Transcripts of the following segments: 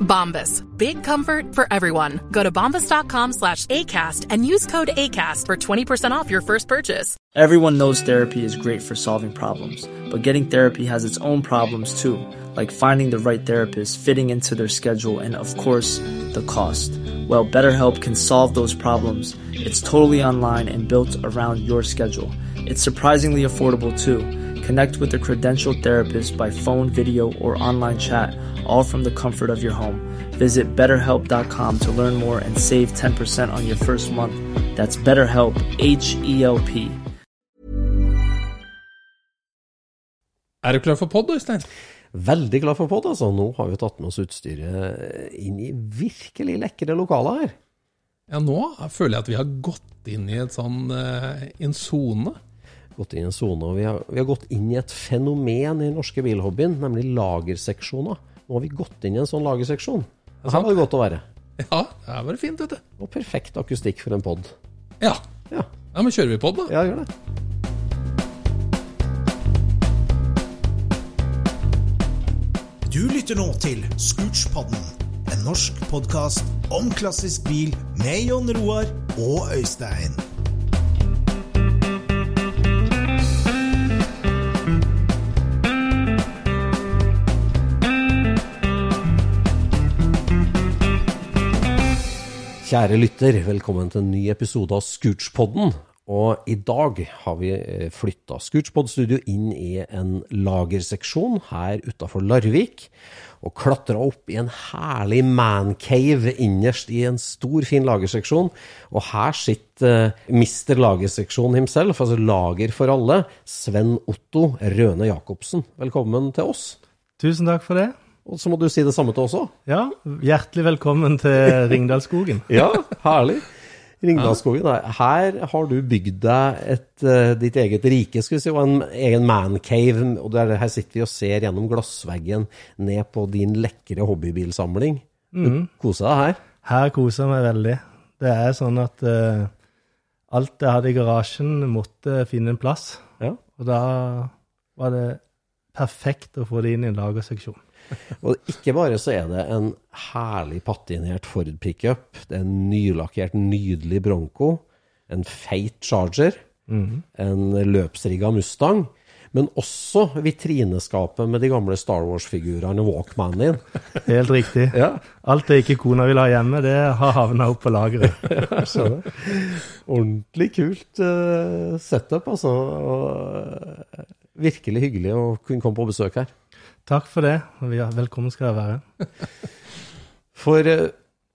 Bombas. Big comfort for everyone. Go to bombas.com slash ACAST and use code ACAST for 20% off your first purchase. Everyone knows therapy is great for solving problems, but getting therapy has its own problems too, like finding the right therapist, fitting into their schedule, and of course, the cost. Well, BetterHelp can solve those problems. It's totally online and built around your schedule. It's surprisingly affordable too. Connect with a credentialed therapist by phone, video, or online chat, all from the comfort of your home. Visit betterhelp.com to learn more and save 10% on your first month. That's BetterHelp, H E L P. Er du klar for pod, Øystein? Veldig glad for pod, altså. Nå har vi tatt med oss utstyret inn i virkelig lekre lokaler her. Ja, nå føler jeg at vi har gått inn i et sånn, eh, en sone. Gått inn i en sone, vi har, vi har gått inn i et fenomen i den norske bilhobbyen, nemlig lagerseksjoner. Nå har vi gått inn i en sånn lagerseksjon. Og her var det godt å være. Ja, det her var det fint, vet du. Og perfekt akustikk for en pod. Ja. Ja. ja, men kjører vi pod, da? Ja, gjør det. Du lytter nå til Scootspodden, en norsk podkast om klassisk bil med Jon Roar og Øystein. Kjære lytter, velkommen til en ny episode av Scootspodden. Og i dag har vi flytta Scootspod studio inn i en lagerseksjon her utafor Larvik. Og klatra opp i en herlig mancave innerst i en stor, fin lagerseksjon. Og her sitter uh, Mr. Lagerseksjon himself, altså Lager for alle, Sven Otto Røne Jacobsen. Velkommen til oss. Tusen takk for det. Og så må du si det samme til oss òg. Ja, hjertelig velkommen til Ringdalsskogen. Ja, herlig. Ringdalsskogen. Her har du bygd deg et, uh, ditt eget rike, skal vi si, og en egen mancave. Og der, her sitter vi og ser gjennom glassveggen ned på din lekre hobbybilsamling. Du Mhm. koser deg her. Her koser jeg meg veldig. Det er sånn at uh, alt jeg hadde i garasjen, måtte finne en plass. Ja. Og da var det perfekt å få det inn i en lagerseksjon. Og ikke bare så er det en herlig patinert Ford pickup, det er en nylakkert, nydelig Bronco, en feit Charger, en løpsrigga Mustang, men også vitrineskapet med de gamle Star Wars-figurene og Walkmanen din. Helt riktig. Ja, Alt det ikke kona vil ha hjemme, det har havna opp på lageret. skjønner. Ordentlig kult uh, setup, altså. Og, eh, virkelig hyggelig å kunne komme på besøk her. Takk for det. og vi Velkommen skal jeg være. For eh,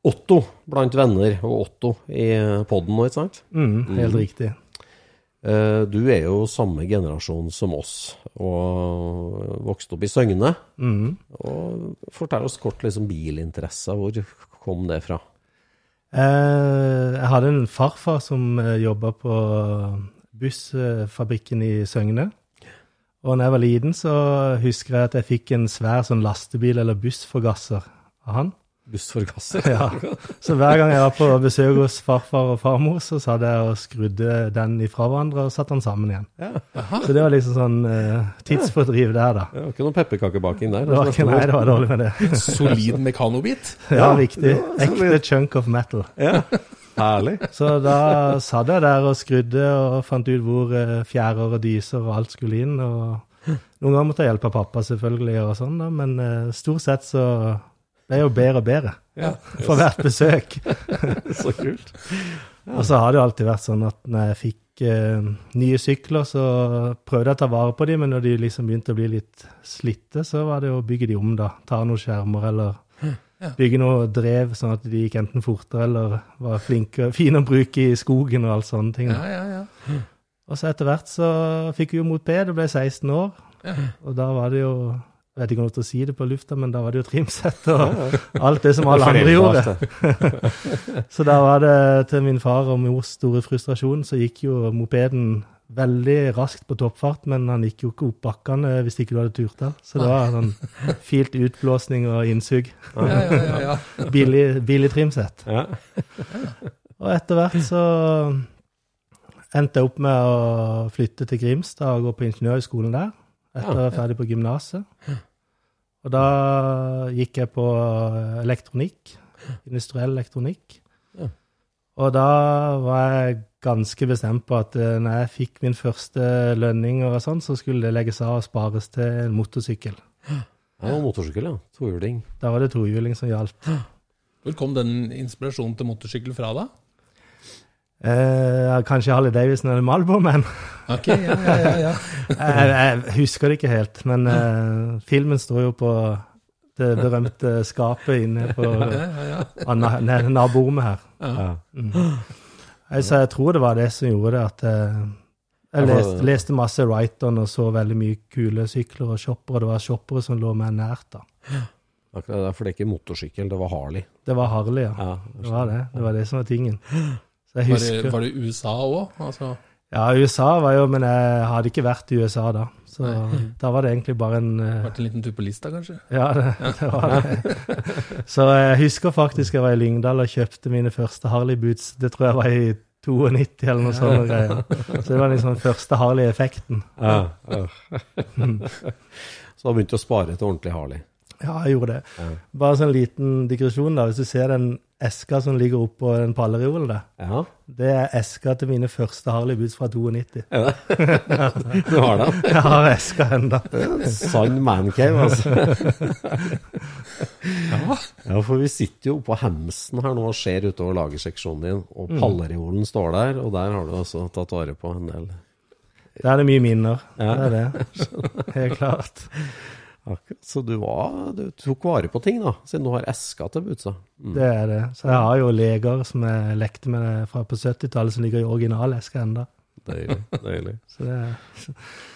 Otto blant venner, og Otto i podden nå, ikke sant? Mm, helt mm. riktig. Eh, Du er jo samme generasjon som oss, og vokste opp i Søgne. Mm. Og fortell oss kort liksom bilinteresse, hvor kom det fra? Eh, jeg hadde en farfar som jobba på bussfabrikken i Søgne. Og når jeg var liten, så husker jeg at jeg fikk en svær sånn lastebil- eller bussforgasser av han. Bussforgasser? Ja. Så hver gang jeg var på besøk hos farfar og farmor, så satt jeg og skrudde den ifra hverandre og satte den sammen igjen. Så det var liksom sånn eh, tidsfordriv der, da. Det var ikke noen pepperkakebaking der? Det var ikke, nei, det var dårlig med det. Solid mekanobit. Ja, riktig. var så Ekte chunk of metal. Ja, herlig. Så da satt jeg der og skrudde og fant ut hvor eh, fjærer og dyser og alt skulle inn. Og noen ganger måtte jeg hjelpe pappa, selvfølgelig, og sånn, da, men eh, stort sett så ble jeg jo bedre og bedre Ja. for hvert besøk. Så kult. Og så har det jo alltid vært sånn at når jeg fikk eh, nye sykler, så prøvde jeg å ta vare på dem, men når de liksom begynte å bli litt slitte, så var det å bygge de om, da. Ta noen skjermer eller bygge noe drev, sånn at de gikk enten fortere eller var flinke, fine å bruke i skogen og alt sånne ting. Ja, ja, ja. Og så etter hvert så fikk vi jo moped, og ble 16 år. Og da var det jo jeg vet ikke om jeg har lov til å si det på lufta, men da var det jo trimsett og alt det som alle andre gjorde. Så da var det til min far og mors store frustrasjon, så gikk jo mopeden veldig raskt på toppfart, men han gikk jo ikke opp bakkene hvis ikke du hadde turt der. Så det var sånn filt utblåsning og innsug. ja, ja, ja, ja. Billig, billig trimsett. Ja. Og etter hvert så endte jeg opp med å flytte til Grimstad og gå på ingeniørhøgskolen der, etter å være ferdig på gymnaset. Og da gikk jeg på elektronikk, industriell elektronikk. Og da var jeg ganske bestemt på at eh, når jeg fikk min første lønning og sånn, så skulle det legges av og spares til en motorsykkel. Ja, motorsykkel, ja. Tohjuling. Da var det tohjuling som gjaldt. Hvor kom den inspirasjonen til motorsykkel fra, da? Eh, kanskje Harley Davison eller Malbo, men Ok, ja, ja, ja, ja. jeg, jeg husker det ikke helt. Men eh, filmen står jo på det berømte skapet inne på ja, ja, ja. Naborommet her. Ja. Jeg, så jeg tror det var det som gjorde det at jeg, jeg leste, leste masse Wrighton og så veldig mye kule sykler og shoppere. Det var shoppere som lå meg nært, da. Akkurat derfor det er ikke motorsykkel, det var Harley. Det var Harley, ja. Ja, Det var det. Det var det som var tingen. Så jeg Var det, var det USA òg? Altså, Ja, USA var jo Men jeg hadde ikke vært i USA da. Så da var det egentlig bare en uh, vært en liten tur på lista, kanskje? Ja, det, det var det. Så jeg husker faktisk jeg var i Lyngdal og kjøpte mine første Harley-boots. Det tror jeg var i 92 eller noe sånt. greier. Så det var liksom den første Harley-effekten. Ja, ja. Så da begynte du å spare til ordentlig Harley. Ja, jeg gjorde det. Ja. Bare sånn liten digresjon, da. Hvis du ser den eska som ligger oppå den pallereolen der, Ja, det er eska til mine første Harley-boots fra 92. du har den. Jeg har eska ennå. Sann mancave, altså. Ja, for vi sitter jo på hemsen her nå og ser utover lagerseksjonen din, og pallereolen står der, og der har du altså tatt vare på en del Der er det mye minner. Ja. Det er det. Helt klart. Akkurat. Så du, var, du tok vare på ting, da, siden du har eska til butsa. Mm. Det er det. Så jeg har jo leger som jeg lekte med fra på 70-tallet, som ligger i originaleska ennå. Deilig. deilig. Så det er,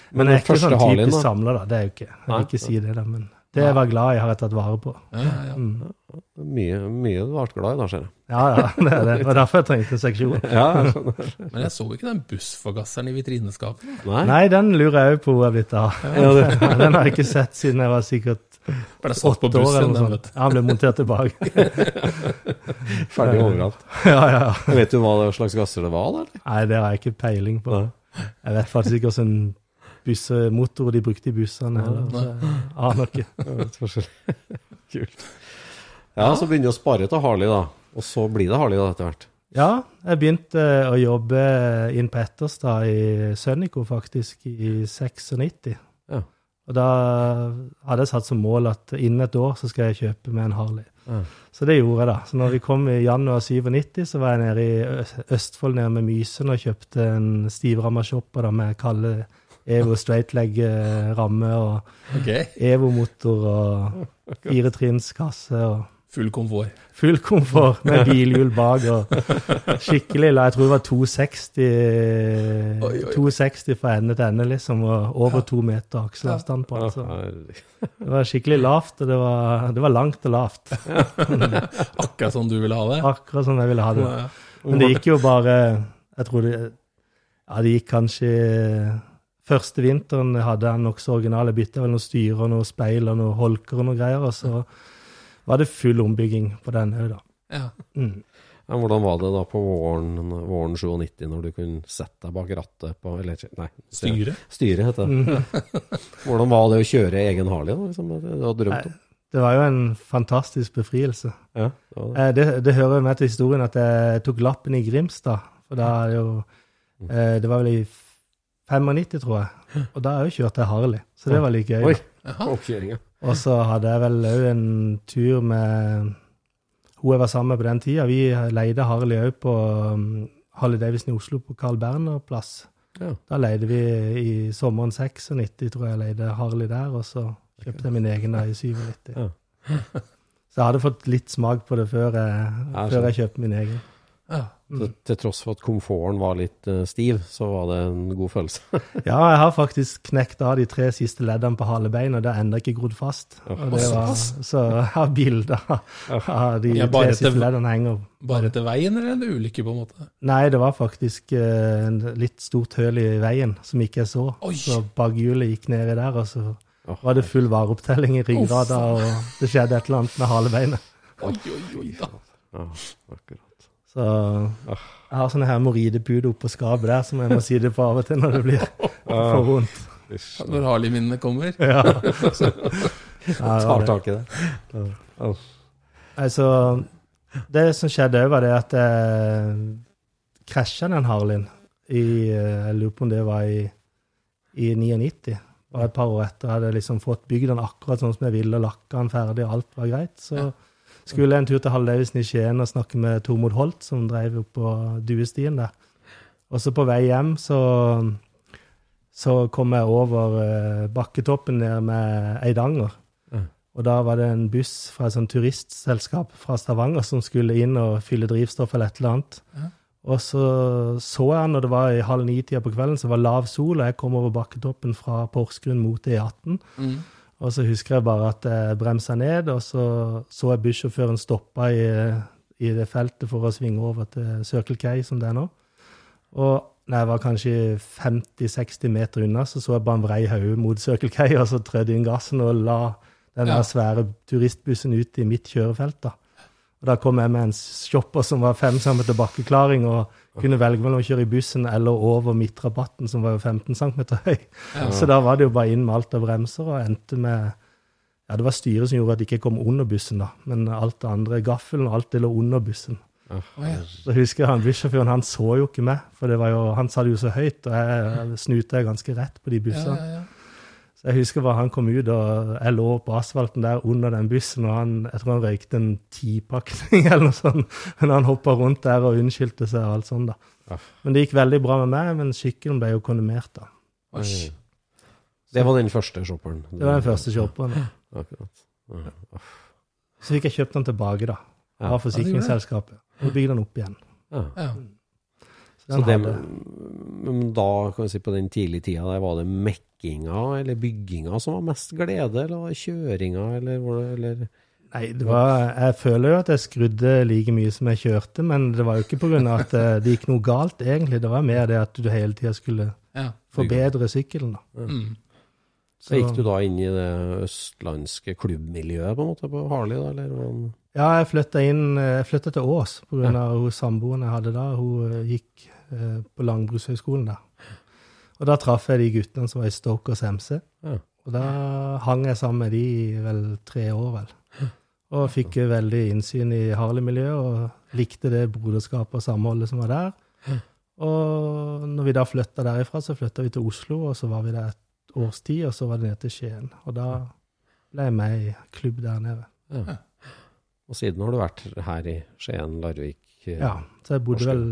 Men men jeg er ikke sånn typisk samler, da. Det er jo ikke. Jeg vil ikke si det, da. Men det jeg var glad i, har jeg tatt vare på. Ja, ja, ja. Mm. Mye, mye du ble glad i da, ser jeg. Ja, ja, det er det. Det var derfor jeg trengte en seksjon. Ja, jeg. Men jeg så ikke den bussforgasseren i vitrineskapet. Nei? Nei, den lurer jeg òg på hvor er blitt av. Den har jeg ikke sett siden jeg var sikkert åtte år eller noe den, sånt. Ja, han ble montert tilbake. Ferdig overalt. Ja, ja. Vet du hva slags gasser det var, da? eller? Nei, det har jeg ikke peiling på. Jeg vet faktisk ikke hvilken bussemotor de brukte i bussene. heller, aner ikke. Kult. Ja, så begynner du å spare til Harley, da. Og så blir det Harley da, etter hvert. Ja, jeg begynte å jobbe inn på Etterstad i Sønnico faktisk i 96. Ja. Og da hadde jeg satt som mål at innen et år så skal jeg kjøpe meg en Harley. Ja. Så det gjorde jeg da. Så når vi kom i januar 97, så var jeg nede i Østfold, nede med Mysen, og kjøpte en stivramma shopper med kalde Evo straightleg-ramme og okay. Evo-motor og firetrinskasse og Full komfort. full komfort med bilhjul bak og skikkelig la- Jeg tror det var 260, Oi, oi. 260 fra ende til ende, liksom, og over to meter akselavstand på den. Så det var skikkelig lavt, og det var, det var langt og lavt. Akkurat som du ville ha det. Akkurat som jeg ville ha det. Men det gikk jo bare Jeg tror det Ja, det gikk kanskje Første vinteren hadde han nokså originale bytter, vel noen styrer, noen speil og noen holker og noe greier, og så var det full ombygging på den òg, da. Ja. Mm. Ja, hvordan var det da på våren, våren 97, når du kunne sette deg bak rattet på Eller nei. Styre? Styre, heter det. Hvordan var det å kjøre egen Harley? da, liksom, det du hadde drømt om? Det var jo en fantastisk befrielse. Ja, det var det. Eh, Det, det hører jo med til historien at jeg tok lappen i Grimstad. For da er det jo eh, Det var vel i 95, tror jeg. Og da har jeg kjørt til Harley, så det var litt gøy. Oi, oppkjøringa. Og så hadde jeg vel òg en tur med hun jeg var sammen med på den tida. Vi leide Harley òg på um, Harley Davidson i Oslo, på Carl Berner plass. Ja. Da leide vi i sommeren 96, tror jeg, leide Harley der, og så kjøpte jeg min egen da i 97. Ja. Så jeg hadde fått litt smak på det før jeg, Ja, før jeg kjøpte min egen. Ja. Til, til tross for at komforten var litt uh, stiv, så var det en god følelse. Ja, jeg har faktisk knekt av de tre siste leddene på halebeina, og det har ennå ikke grodd fast. Og det var, så jeg har bilder av de Ja, tre siste til- leddene henger. Bare til veien, eller en ulykke, på en måte? Nei, det var faktisk uh, en litt stort høl i veien som ikke jeg så. Oi. Så bakhjulet gikk nedi der, og så var det full vareopptelling i ryggrada, og det skjedde et eller annet med halebeinet. Oi, oi, oi da. Ja, akkurat. Så jeg har sånne hemoroidepuder oppå skapet der som jeg må si det på av og til når det blir for vondt. Når Harley-minnene kommer. Ja. Så, Tar tak i det. Altså, det som skjedde òg, var det at jeg krasja den Harleyen i eh, Jeg lurer på om det var i, i 99. Bare et par år etter jeg hadde liksom fått bygd den akkurat sånn som jeg ville, og lakka den ferdig, og alt var greit. Så skulle en tur til Davidson i Skien og snakke med Tormod Holt, som drev på Duestien der. Og så på vei hjem så, så kom jeg over eh, bakketoppen ned med Eidanger. Og da var det en buss fra et sånt turistselskap fra Stavanger som skulle inn og fylle drivstoff eller et eller annet. Og så så jeg, når det var i halv ni-tida på kvelden, så var lav sol, og jeg kom over bakketoppen fra Porsgrunn mot E18. Mm. Og så husker jeg bare at jeg bremsa ned, og så så jeg bussjåføren stoppa i, i det feltet for å svinge over til Circle K, som det er nå. Og når jeg var kanskje 50-60 meter unna, så så jeg bare en vrei hode mot Circle K, og så trødde inn gassen og la den Ja. svære turistbussen ut i mitt kjørefelt. da. Og Da kom jeg med en shopper som var fem cm bakkeklaring, og kunne velge mellom å kjøre i bussen eller over midtrabatten, som var jo 15 cm høy. Så da var det jo bare inn med alt av bremser, og endte med Ja, det var styret som gjorde at jeg ikke kom under bussen, da, men alt det andre, gaffelen og alt det lå under bussen. Ja. Så husker jeg han bussjåføren, han så jo ikke meg, for det var jo, han sa det jo så høyt, og jeg snuta ganske rett på de Ja, bussene. ja, ja. Så jeg husker bare han kom ut, og jeg lå på asfalten der under den bussen, og han, jeg tror han røykte en tipakning eller noe sånt, men han hoppa rundt der og unnskyldte seg og alt sånt, da. Ja. Men det gikk veldig bra med meg, men sykkelen ble jo kondemnert, da. Det var den første shopperen. Det var den første shopperen. Ja. Så fikk jeg kjøpt den tilbake, da, av forsikringsselskapet, og bygde den opp igjen. Så den Så det, men da, kan vi si på den tidlige tida, der var det mekkinga eller bygginga som var mest glede, eller var det kjøringa, eller, eller Nei, det var, jeg føler jo at jeg skrudde like mye som jeg kjørte, men det var jo ikke pga. at eh, det gikk noe galt, egentlig. Det var mer det at du hele tida skulle Ja. forbedre sykkelen. da. Mm. Så gikk du da inn i det østlandske klubbmiljøet på en måte på Harley, da, eller? Ja, jeg flytta inn eh, Jeg flytta til Ås pga. Ja. samboeren jeg hadde da. Hun eh, gikk eh, på Landbrukshøgskolen der. Og da traff jeg de guttene som var i Stokers MC. Ja. Og da hang jeg sammen med de i vel tre år, vel. Og fikk veldig innsyn i Harley-miljøet, og likte det broderskapet og samholdet som var der. Og når vi da flytta derifra, så flytta vi til Oslo, og så var vi der et års tid, og så var det ned til Skien. Og da ble jeg med i klubb der nede. Ja. Og siden har du vært her i Skien, Larvik eh, Ja, så jeg bodde vel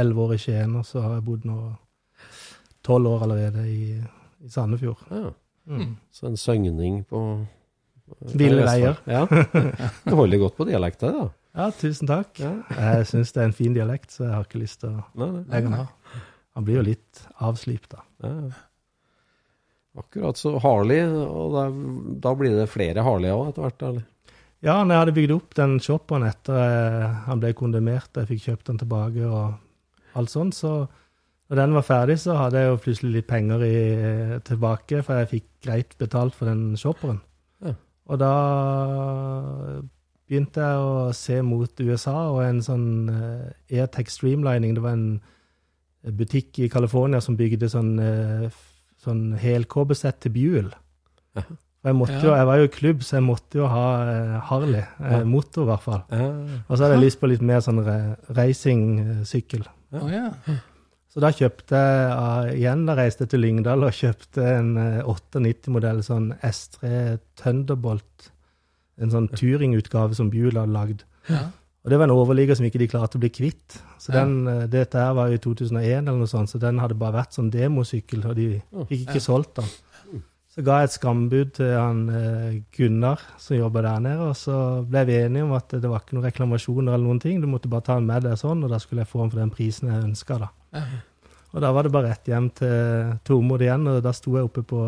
elleve år i Skien, og så har jeg bodd nå tolv år allerede i, i Sandefjord. Ja. Mm. Så en søgning på eh, Ville veier. Ja. Du holder godt på dialekta, da. Ja, tusen takk. Ja. Jeg syns det er en fin dialekt, så jeg har ikke lyst til å legge den av. Han blir jo litt avslipt, da. Ja. Akkurat. Så Harley, og da, da blir det flere Harley òg etter hvert? eller? Ja, når jeg hadde bygd opp den shoppen etter han ble kondemnert, og jeg fikk kjøpt den tilbake og alt sånt, så når den var ferdig, så hadde jeg jo plutselig litt penger i, tilbake, for jeg fikk greit betalt for den shopperen. Ja. Og da begynte jeg å se mot USA og en sånn eh, Airtech Streamlining. Det var en butikk i California som bygde sånn, eh, sånn helkåbesett til Buell. Ja. Jeg, Ja. jo, jeg var jo i klubb, så jeg måtte jo ha eh, Harley. Eh, Ja. motor, i hvert fall. Ja. Og så hadde jeg lyst på litt mer sånn re racingsykkel. Å ja. Så da kjøpte jeg igjen, da reiste jeg til Lyngdal og kjøpte en eh, 98-modell sånn S3 Thunderbolt. En sånn Turing-utgave som Buell hadde lagd. ja. Og det var en overligger som ikke de klarte å bli kvitt. Så den, eh, Dette her var i 2001, eller noe sånt, så den hadde bare vært sånn demosykkel, og de fikk ikke solgt den. Så ga jeg et skambud til han eh, Gunnar som jobba der nede, og så ble vi enige om at det var ikke noen reklamasjoner eller noen ting. Du måtte bare ta den med deg sånn, og da skulle jeg få den for den prisen jeg ønska, da. Og da var det bare rett hjem til Tormod igjen, og da sto jeg oppe på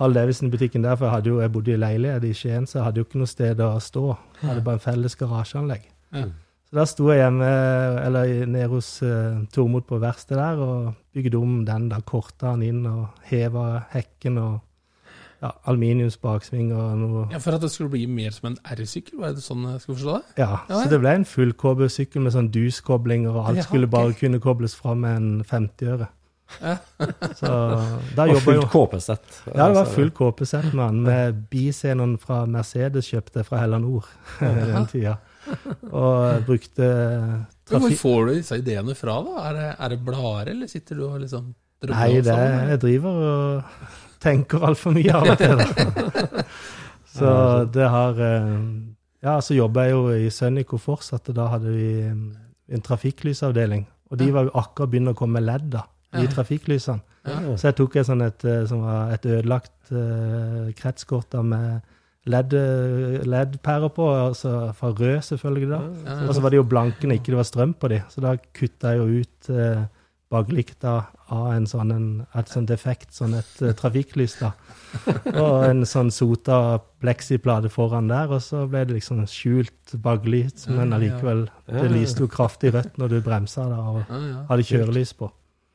Hall Davidsen-butikken der, for jeg, hadde jo, jeg bodde i leilighet i Skien, så jeg hadde jo ikke noe sted å stå. Jeg hadde bare en felles garasjeanlegg. Ja. Så da sto jeg hjemme, eller nede hos uh, Tormod på verkstedet der, og bygde om den, da korta den inn og heva hekken og ja, aluminiumsbaksving og noe Ja, For at det skulle bli mer som en R-sykkel, var det sånn jeg skulle forstå det? Ja, Ja, så det ble en fullkåbesykkel med sånn duskoblinger, og alt Ja, skulle bare kunne kobles fra med en 50-øre. Ja. Så Og fullt KP-sett. Ja, det var fullt full KP-sett med han, med biscenen fra Mercedes kjøpte fra Hella Nord den tida. Og brukte hvor får du disse ideene fra, da? Er det, er det blader, eller sitter du og liksom Nei, det, jeg driver og tenker altfor mye av og til. Da. Så det har eh, Ja, så jobber jeg jo i Sønnico fortsatt, og da hadde vi eh, en trafikklysavdeling. Og de var jo akkurat begynt å komme med LED da, i trafikklysene. Så jeg tok et sånn et, eh, som var et ødelagt uh, kretskort da med LED, LED-pærer på, altså fra rød selvfølgelig da. Og så var de jo blankene, ikke det var strøm på de, så da kutta jeg jo ut eh, baklykta av en sånn, en, et sånn defekt, sånn et uh, trafikklys da. Og en sånn sota pleksiplate foran der, og så ble det liksom skjult baklys, men allikevel, det lyste jo kraftig rødt når du bremsa da, og hadde kjørelys på.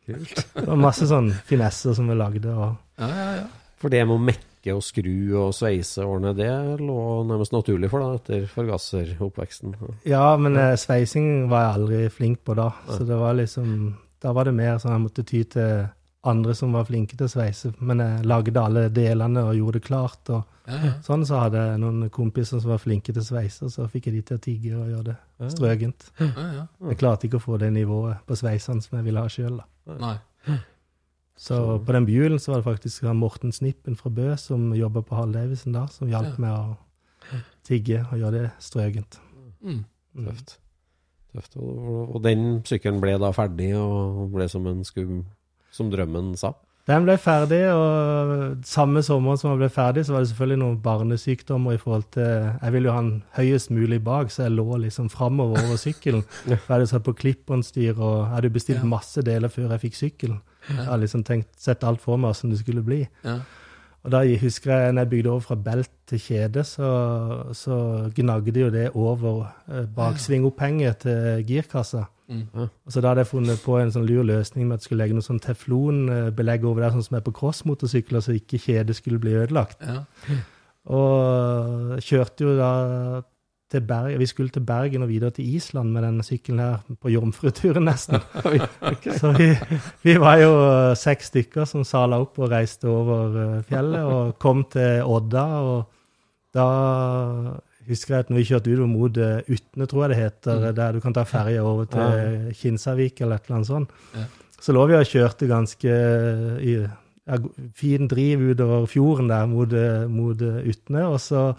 Kult. Det var masse sånn finesser som vi lagde, og ja, ja, ja. For det med å mekke og skru og sveise årene, det lå nærmest naturlig for deg etter forgasseroppveksten? Ja, men eh, sveising var jeg aldri flink på da. Så det var liksom Da var det mer sånn jeg måtte ty til andre som var flinke til å sveise. Men jeg lagde alle delene og gjorde det klart. Og ja, ja. sånn så hadde jeg noen kompiser som var flinke til å sveise, og så fikk jeg de til å tigge og gjøre det strøgent. ja, ja. Jeg klarte ikke å få det nivået på sveisene som jeg ville ha sjøl, da. Nei. Så på den bjulen så var det faktisk Morten Snippen fra Bø som jobba på Hall Davison da, som hjalp Ja. med å tigge og gjøre det strøgent. Mm. Mm. Tøft. Tøft. Og, den sykkelen ble da ferdig og ble som en skum, som drømmen sa? Den ble ferdig, og samme sommer som den ble ferdig, så var det selvfølgelig noen barnesykdommer i forhold til Jeg ville jo ha den høyest mulig bak, så jeg lå liksom framover over sykkelen. For jeg hadde satt på klipp-on-styr, og jeg hadde bestilt masse deler før jeg fikk sykkelen. Jeg hadde liksom tenkt, sett alt for meg hvordan det skulle bli. Ja. Og da husker jeg når jeg bygde over fra belt til kjede, så, så gnagde jo det over eh, baksvingopphenget til girkassa. Mm. Og så da hadde jeg funnet på en sånn lur løsning med at jeg skulle legge noe sånn teflonbelegg over der, sånn som er på crossmotorsykler, så ikke kjedet skulle bli ødelagt. Ja. Og kjørte jo da til Bergen, Vi skulle til Bergen og videre til Island med denne sykkelen her, på jomfruturen nesten. Så vi, vi var jo eh, seks stykker som sala opp og reiste over eh, fjellet og kom til Odda. Og da husker jeg at når vi kjørte ut mot eh, Utne, tror jeg det heter, der du kan ta ferja over til Kinsarvik eller et eller annet sånt, Ja. så lå vi og kjørte ganske i ja, fin driv utover fjorden der mot, mot Utne. Og så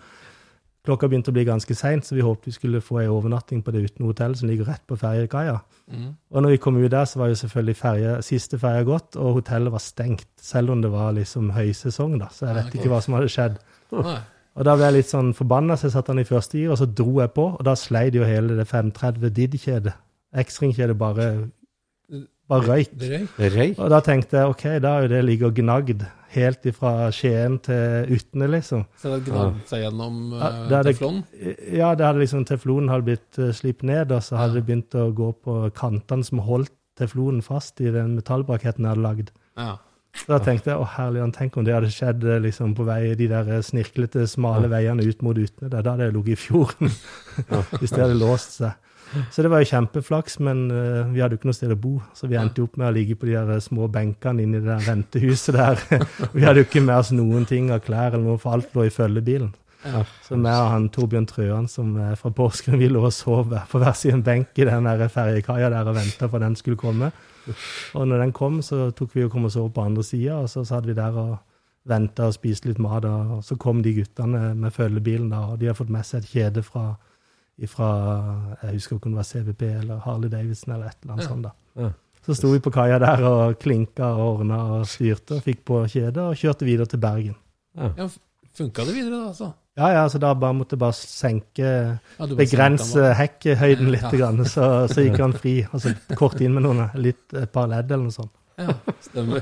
klokka begynte å bli ganske seint, så vi håpet vi skulle få ei overnatting på det uten hotell som ligger rett på ferjekaia. Mm. Og når vi kom ut der, så var jo selvfølgelig ferie, siste ferja gått, og hotellet var stengt. Selv om det var liksom høysesong, da. Så jeg vet ikke hva som hadde skjedd. Og da ble jeg litt sånn forbanna, så jeg satte den i første gir, og så dro jeg på, og da sleide jo hele det 530 DID-kjedet. X-ring-kjedet bare, bare røyk. Røyk. Røy? Og da tenkte jeg ok, da er jo det ligger gnagd helt ifra Skien til Utne, liksom. Så det hadde gnagd seg gjennom uh, Ja, det hadde- teflon? Ja, det hadde liksom teflonen hadde blitt uh, slipt ned, og så hadde det begynt å gå på kantene som holdt teflonen fast i den metallbraketten jeg hadde lagd. Ja. Så da tenkte jeg å herlighet, tenk om det hadde skjedd eh, liksom på vei de der eh, snirklete, smale veiene ut mot Utne. der. Da hadde jeg ligget i fjorden hvis det hadde låst seg. Så det var jo kjempeflaks, men uh, vi hadde jo ikke noe sted å bo. Så vi endte jo opp med å ligge på de der små benkene inne i det der ventehuset der. vi hadde jo ikke med oss noen ting av klær eller noe, for alt lå i følgebilen. Ja. Så meg og han Torbjørn Trøan som er fra Porsgrunn, vi lå og sov på hver sin benk i den ferjekaia der og venta på at den skulle komme. Og når den kom, så tok vi og kom og over på andre sida, og så satt vi der og venta og spiste litt mat. Og så kom de guttene med følgebilen, og de har fått med seg et kjede fra fra Jeg husker ikke om det var CVP eller Harley Davidson eller et eller annet Ja. sånt. da. Ja. Så sto vi på kaia der og klinka og ordna og styrte og fikk på kjedet og kjørte videre til Bergen. Ja, Funka det videre, da? altså? Ja, ja, så da bare måtte jeg bare senke Ja, bare Begrense hekkehøyden litt, Ja. grann, så, så gikk han fri. Altså kort inn med noen, litt, et par ledd eller noe sånt. Ja, stemmer.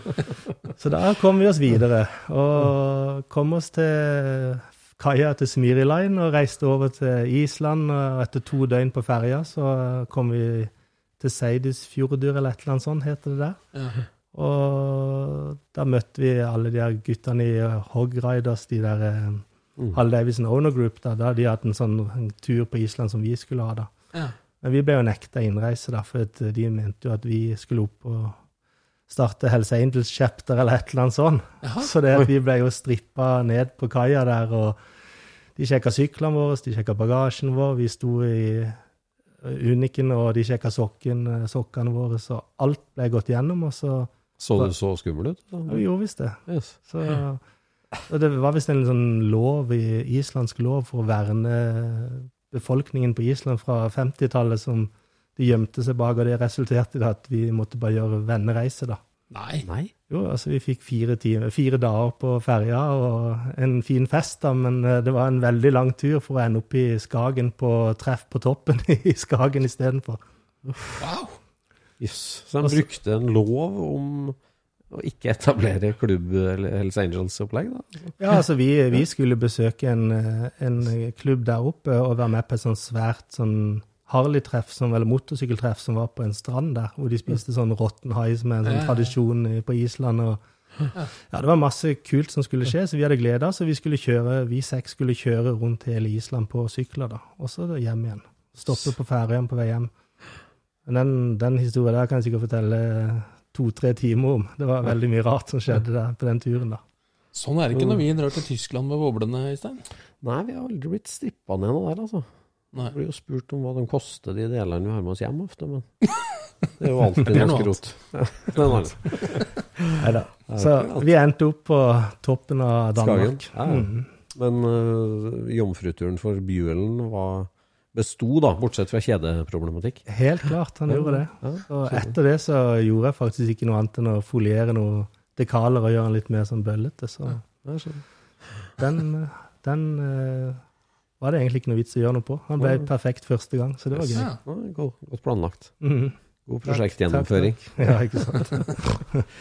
Så da kom vi oss videre, og kom oss til kaia til Smiri Line og reiste over til Island. Og etter to døgn på ferja så kom vi til Seidisfjordur, eller et eller annet sånt heter det der. Ja. Og da møtte vi alle de her guttene i Hog Riders, de der eh, Mm. Hal Davison Owner Group. Da, da hadde de hatt en sånn en tur på Island som vi skulle ha da. Ja. Men vi ble jo nekta innreise, da, for at de mente jo at vi skulle opp og starte Hells Angels chapter eller et eller annet sånt. Jaha. Så det vi ble jo strippa ned på kaia der, og de sjekka syklene våre, de sjekka bagasjen vår, vi sto i Uniken, og de sjekka sokken, sokkene våre, så alt ble gått gjennom, og så Så du så skummel ut? ja, vi gjorde visst det. Yes. Så, og det var visst en sånn lov i islandsk lov for å verne befolkningen på Island fra 50-tallet som de gjemte seg bak, og det resulterte i at vi måtte bare gjøre vennereise, da. Nei. Nei? Jo, altså vi fikk fire, timer, fire dager på ferja og en fin fest, da, men eh, det var en veldig lang tur for å ende opp i Skagen på treff på toppen i Skagen istedenfor. Wow. Yes. Så Altså- brukte en lov om å ikke etablere klubb eller Hells Angels-opplegg, da? Ja, altså vi, vi skulle besøke en, eh, en klubb der oppe og være med på et sånn svært sånn Harley-treff, som, eller motorsykkeltreff, som var på en strand der, hvor de spiste sånn råtten hai, som er en sånn tradisjon på Island. og ja, Det var masse kult som skulle skje, så vi hadde gleda oss. Vi skulle kjøre, vi seks skulle kjøre rundt hele Island på sykler, da. Og så hjem igjen. Stoppe på ferjen på vei hjem. Men den, den historien der kan jeg sikkert fortelle to-tre timer om. Det var veldig mye rart som skjedde der på den turen, da. Sånn er det ikke når vi drar til Tyskland med boblene, Øystein. Nei, vi har aldri blitt strippa ned noe der, altså. Nei. Jeg blir jo spurt om hva de koster, de delene vi har med oss hjem ofte, men det er jo alltid noe skrot. annet. Neida. Så vi endte opp på toppen av Danmark. Ja, ja. Mhm. Men uh, jomfruturen for Bjuelen var besto, da, bortsett fra kjedeproblematikk. Helt klart, han gjorde det. Og etter det så gjorde jeg faktisk ikke noe annet enn å foliere noen dekaler og gjøre den litt mer sånn bøllete. Så den, den eh, var det egentlig ikke noe vits å gjøre noe på. Han ble perfekt første gang, så det var gøy. Ja. Godt, planlagt. Mhm. God prosjektgjennomføring. Ja, ikke sant.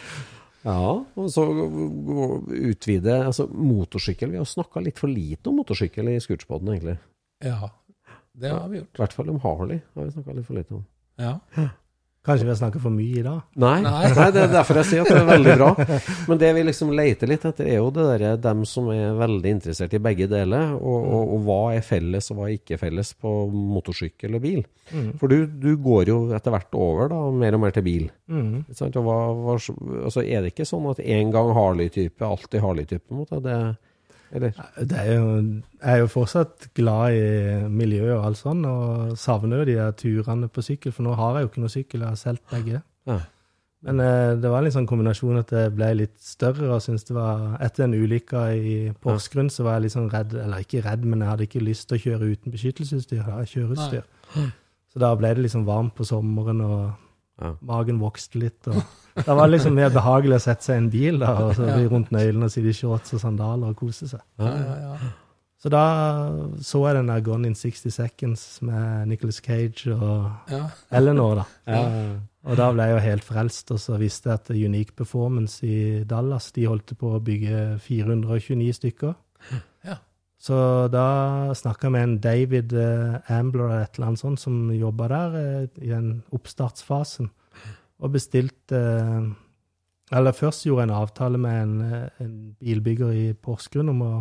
Ja, og så utvide altså motorsykkel. Vi har snakka litt for lite om motorsykkel i Scootspoden, egentlig. Ja, det har vi gjort. I hvert fall om Harley har vi snakka litt for lite om. Ja. Kanskje vi har snakket for mye i dag? Nei, Nei. det er derfor jeg sier at det er veldig bra. Men det vi liksom leter litt etter, er jo det der, dem som er veldig interessert i begge deler. Og, og, og hva er felles, og hva er ikke felles på motorsykkel og bil. Mm. For du, du går jo etter hvert over da, mer og mer til bil. Mm. Sant? Og hva, hva, altså er det ikke sånn at en gang Harley-type, alltid Harley-type? på en måte? Det, eller? Det er jo, jeg er jo fortsatt glad i miljøet og alt sånn, og savner jo de her turene på sykkel, for nå har jeg jo ikke noe sykkel, jeg har solgt begge. Ja. Men eh, det var en sånn kombinasjon at jeg ble litt større og syntes det var Etter en ulykke i Porsgrunn så var jeg litt sånn redd, eller ikke redd, men jeg hadde ikke lyst til å kjøre uten beskyttelsesutstyr. Jeg har kjøreutstyr. Så da ble det liksom varmt på sommeren, og Ja. magen vokste litt. og Da var liksom mer behagelig å sette seg i en bil da, og så bli rundt nøylene og sitte i shorts og sandaler og kose seg. Ja, ja, ja. Så da så jeg den der Gone in 60 Seconds med Nicholas Cage og ja. Eleanor, da. Ja. Og da ble jeg jo helt frelst, og så visste jeg at Unique Performance i Dallas de holdt på å bygge 429 stykker. Så da snakka jeg med en David eh, Ambler eller et eller annet sånt som jobba der eh, i den oppstartsfasen, og bestilte eh, Eller først gjorde jeg en avtale med en, eh, en bilbygger i Porsgrunn om å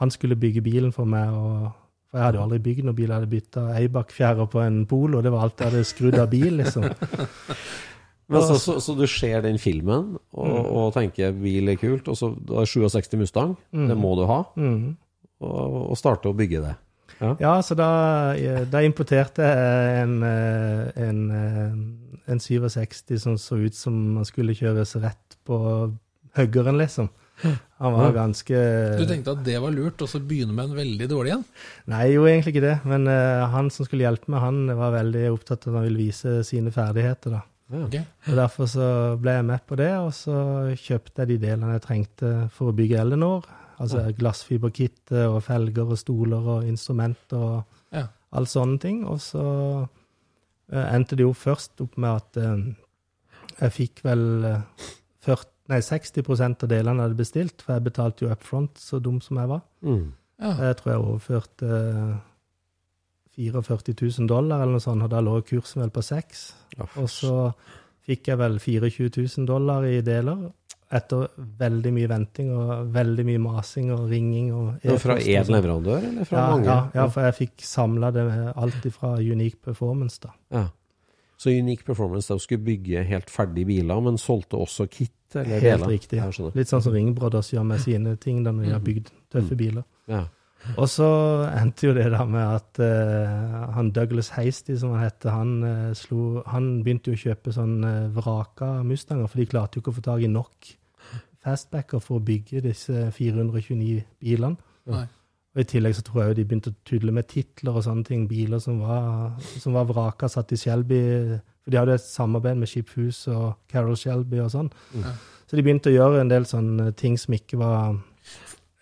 Han skulle bygge bilen for meg, og for jeg hadde jo aldri bygd noen bil. Jeg hadde bytta Eibach-fjære på en Polo, det var alt jeg hadde skrudd av bil, liksom. Men så, så, så du ser den filmen og, og tenker bil er kult, og så da er 67 Mustang, det må du ha, mm. og, og starte å bygge det. Ja, så da, da importerte jeg en, eh, en, eh, en 67 som så ut som man skulle kjøres rett på høggeren, liksom. Han var ganske Du tenkte at det var lurt, og så begynne med en veldig dårlig en? Nei, jo egentlig ikke det. Men uh, han som skulle hjelpe meg, han var veldig opptatt av at han ville vise sine ferdigheter. da. Okay. Og Derfor så ble jeg med på det, og så kjøpte jeg de delene jeg trengte for å bygge Ellinor. Altså glassfiberkittet og felger og stoler og instrumenter og Ja. all sånne ting. Og så endte det jo først opp med at eh, jeg fikk vel eh, 40, nei, 60 av delene jeg hadde bestilt, for jeg betalte jo up front, så dum som jeg var. Mm. Ja. Jeg tror jeg overførte 44 000 dollar eller noe sånt, og da lå kursen vel på 6. Ja, Og så fikk jeg vel 24 000 dollar i deler, etter veldig mye venting og veldig mye masing og ringing. og var fra én leverandør, eller fra Ja, mange? ja, ja, for jeg fikk samla det alt fra Unique Performance, da. Ja. Så Unique Performance da skulle bygge helt ferdige biler, men solgte også kit? Eller Helt biler. riktig. Ja. Litt sånn som Ring Brothers gjør med sine ting da når de har bygd tøffe biler. Ja. Og så endte jo det da med at uh, han Douglas Hasty, som han heter, han, uh, slo, han begynte jo å kjøpe sånn uh, vraka Mustanger, for de klarte jo ikke å få tak i nok fastbacker for å bygge disse 429 bilene. Nei. Og I tillegg så tror jeg de begynte å tudle med titler og sånne ting. Biler som var, som var vraka, satt i Shelby. For de hadde et samarbeid med Ship Fuse og Carol Shelby og sånn. Ja. Så de begynte å gjøre en del sånne ting som ikke var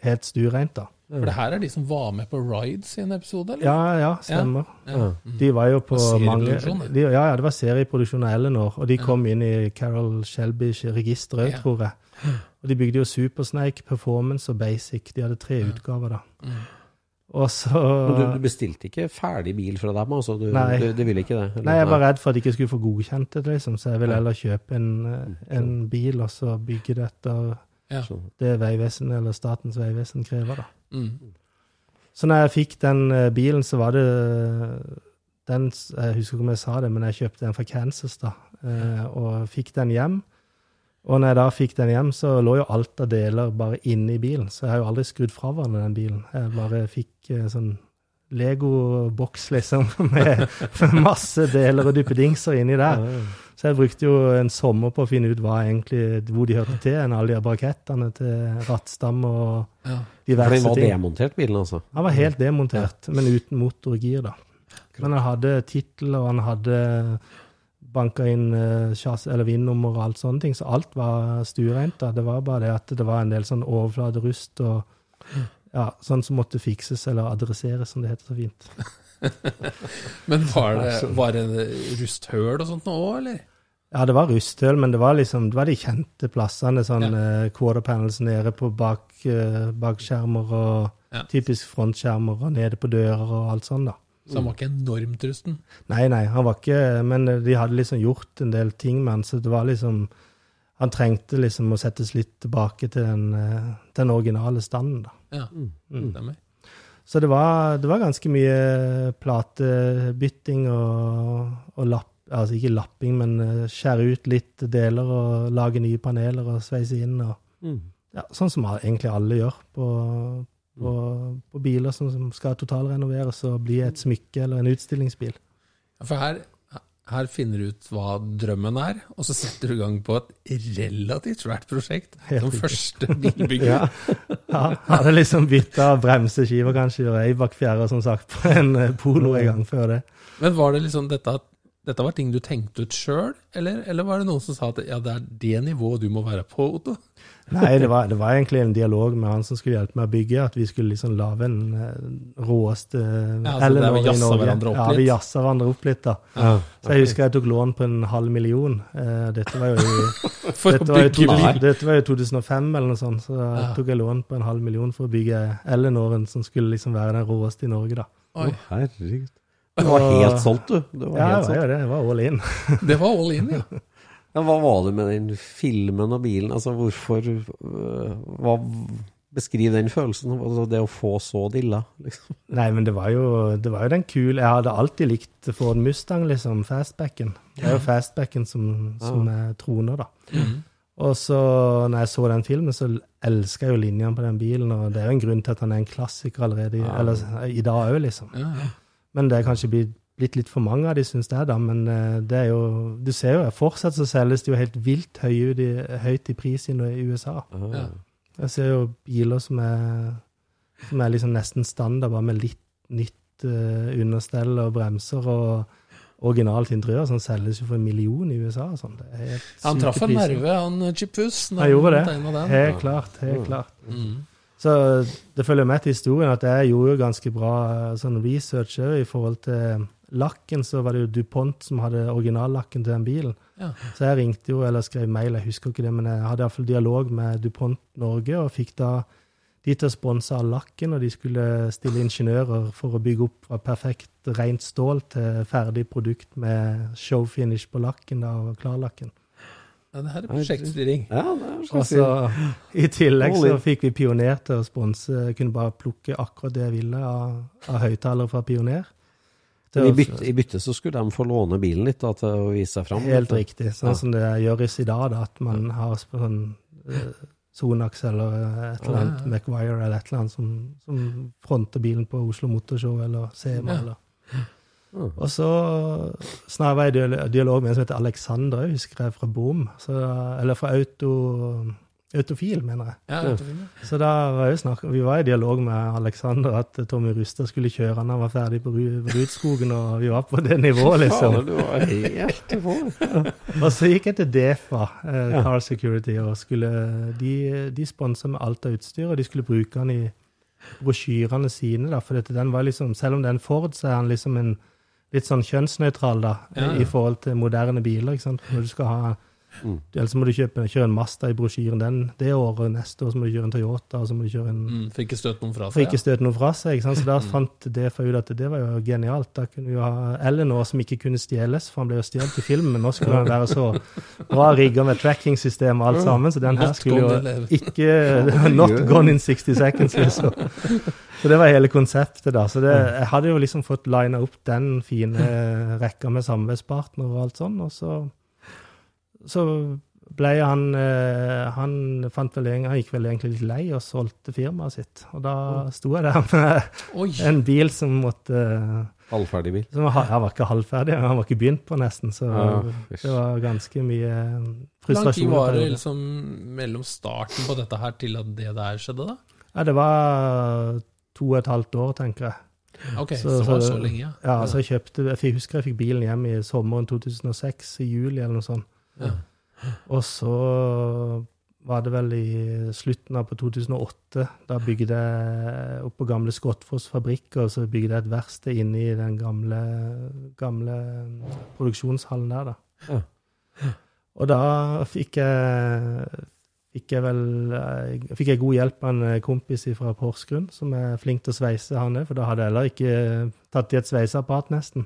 helt stuereint, da. For det her er de som var med på Rides i en episode, eller? Ja, ja, stemmer. Ja. De var jo på mange de, Ja, ja, det var serieproduksjon av Eleanor, og de kom inn i Carol Shelbys register òg, Ja. tror jeg. Og de bygde jo Supersnake, Performance og Basic. De hadde tre utgaver, da. Mm. Og så Men du, du bestilte ikke ferdig bil fra dem, altså? Du, Nei. du, du ville ikke det? eller? Nei, jeg var redd for at de ikke skulle få godkjent det, liksom, så jeg ville heller kjøpe en, eh, en bil og så bygge det etter Ja. Det Vegvesenet eller Statens vegvesen krever, da. Mm. Så når jeg fikk den eh, bilen, så var det den, Jeg husker ikke om jeg sa det, men jeg kjøpte den fra Kansas, da, eh, og fikk den hjem. Og når jeg da fikk den hjem, så lå jo alt av deler bare inne i bilen. Så jeg har jo aldri skrudd fra hverandre den bilen. Jeg bare fikk eh, sånn Lego-boks, liksom, med, med masse deler og duppedingser inni der. Så jeg brukte jo en sommer på å finne ut hva egentlig, hvor de hørte til, enn alle de brakettene til rattstam og Ja. For diverse den var demontert, bilen, altså? Den var helt demontert, men uten motor og gir, da. Men han hadde tittel, og han hadde banka inn eller VIN-nummer og alt sånne ting, så alt var stuereint. Det var bare det at det var en del sånn overflaterust og ja, sånn som måtte fikses eller adresseres, som det heter så fint. Men var det, var det rusthøl og sånt nå òg, eller? Ja, det var rusthøl, men det var liksom, det var de kjente plassene, sånn Ja. eh, quarter panels nede på bak, eh, bakskjermer og Ja. typisk frontskjermer og nede på dører og alt sånt, da. Så han var ikke enormt rusten? Nei, nei, han var ikke Men de hadde liksom gjort en del ting med han, så det var liksom Han trengte liksom å settes litt tilbake til den, eh, den originale standen, da. Ja, Mm. stemmer. Så det var, det var ganske mye platebytting og, og lapp Altså ikke lapping, men eh, skjære ut litt deler og lage nye paneler og sveise inn. og Mm. ja, Sånn som egentlig alle gjør på, på, på biler som, som skal totalrenoveres og bli et smykke eller en utstillingsbil. Ja, For her, her finner du ut hva drømmen er, og så setter du i gang på et relativt svært prosjekt. Helt Som første bilbygger. Ja. ja, hadde liksom bytta bremseskiver kanskje, og Eibach-fjære, som sagt, på en eh, Polo en gang før det. Men var det liksom dette at dette var ting du tenkte ut sjøl, eller, eller var det noen som sa at ja, det er det nivået du må være på, Otto? Nei, det var, det var egentlig en dialog med han som skulle hjelpe meg å bygge, at vi skulle liksom lage en eh, råeste Ja, altså, Eleanor i Norge. Ja, vi jazza hverandre opp litt, da. Ja. Så jeg husker jeg tok lån på en halv million. Eh, dette var jo i For dette å var jo, bygge to, dette var jo 2005 eller noe sånt, så Ja. tok jeg lån på en halv million for å bygge Eleanoren, som skulle liksom være den råeste i Norge, da. Oi, Herregud. Du var helt solgt, du. du var Ja, helt det solgt. var det. Jeg var all in. det var all in, ja. Ja, hva var det med den filmen og bilen? Altså, hvorfor øh, hva, Beskriv den følelsen. Altså, det å få så dilla, liksom. Nei, men det var jo, det var jo den kule Jeg hadde alltid likt Ford Mustang, liksom. Fastbacken. Det er jo fastbacken som, som er troner, da. Og så, når jeg så den filmen, så elska jeg jo linjene på den bilen, og det er jo en grunn til at han er en klassiker allerede, i- eller i dag òg, liksom. ja, ja. Men det er kanskje blitt, blitt litt for mange av de, syns jeg, da. Men eh, det er jo Du ser jo, fortsatt så selges det jo helt vilt høye i, høyt i pris i USA. Ja. Jeg ser jo biler som er, som er liksom nesten standard, bare med litt nytt uh, understell og bremser og originalt interiør, som selges jo for en million i USA. og Sånn. Det er helt Han traff en nerve, han Chip Fuss. Han gjorde det. Helt klart. helt klart. Mm. Så det følger med til historien at jeg gjorde jo ganske bra eh, sånn research i forhold til lakken. Så var det jo DuPont som hadde originallakken til den bilen. Ja. Så jeg ringte jo, eller skrev mail, jeg husker ikke det, men jeg hadde iallfall dialog med DuPont Norge, og fikk da de til å sponse all lakken, og de skulle stille ingeniører for å bygge opp fra perfekt rent stål til ferdig produkt med showfinish på lakken da, og klarlakken. Ja, det her er prosjektstyring. Ja, det er Og så I tillegg så fikk vi Pioner til å sponse. Kunne bare plukke akkurat det jeg ville av, av høyttalere fra Pioner. I bytte, I bytte så skulle de få låne bilen litt da, til å vise seg fram. Helt riktig. Sånn som det gjøres i dag, da, at man har sånn eh, Sonax eller eh, et eller annet, Ja, ja. McWire eller et eller annet som, som fronter bilen på Oslo Motorshow eller SEMA. Ja. eller Mm. Og så snarere jeg i dialog med en som heter Alexander, jeg husker jeg, fra Boom. Så, eller fra Auto, Autofil, mener jeg. Ja? Så da var jeg snakk, vi var i dialog med Alexander at Tommy Rustad skulle kjøre når han var ferdig på Ru- Rudskogen, og vi var på det nivået, liksom. Fader, du var. Og så gikk jeg til Defa, eh, Car Security, og skulle De, de sponsa med alt av utstyr, og de skulle bruke den i brosjyrene sine, da, for dette, den var liksom Selv om det er en Ford, så er han liksom en litt sånn kjønnsnøytral, da, Ja, ja. i forhold til moderne biler, ikke sant. Når du skal ha Mm. Ellers må du kjøpe, kjøre en Mazda i brosjyren den det året, neste år så må du kjøre en Toyota, og så må du kjøre en Mm, Får ikke støtt noen fra for seg. ikke støte noen fra seg. Ikke sant? Så da fant DFA ut at det var jo genialt. Da kunne vi jo ha Eleanor som ikke kunne stjeles, for han ble jo stjålet i filmen. Men nå skulle han være så bra rigga med tracking-system og alt sammen, så den her skulle jo ikke Not gone in 60 seconds, liksom. Så det var hele konseptet, da. Så det, jeg hadde jo liksom fått lina opp den fine rekka med samarbeidspartnere og alt sånn, og så så ble han eh, Han fant vel, en- han gikk vel egentlig litt lei og solgte firmaet sitt. Og da sto jeg der med Oi! en bil som måtte Halvferdig bil. som var, Han var ikke halvferdig, han var ikke begynt på, nesten. Så Ja, det var ganske mye frustrasjon. Hvor lang tid var det liksom mellom starten på dette her til at det der skjedde, da? Ja, det var to og et halvt år, tenker jeg. Ok, så, Så- det var så- så lenge, ja. Ja, så jeg kjøpte Jeg husker jeg fikk bilen hjem i sommeren 2006, i juli eller noe sånt. Ja. Og så var det vel i slutten av på 2008. Da bygde jeg opp på gamle Skottfoss fabrikk, og så bygde jeg et verksted inne i den gamle, gamle produksjonshallen der, da. Ja. Og da fikk jeg Fikk jeg vel eh, fikk jeg god hjelp av en kompis fra Porsgrunn, som er flink til å sveise, han òg, for da hadde jeg heller ikke tatt i et sveiseapparat, nesten.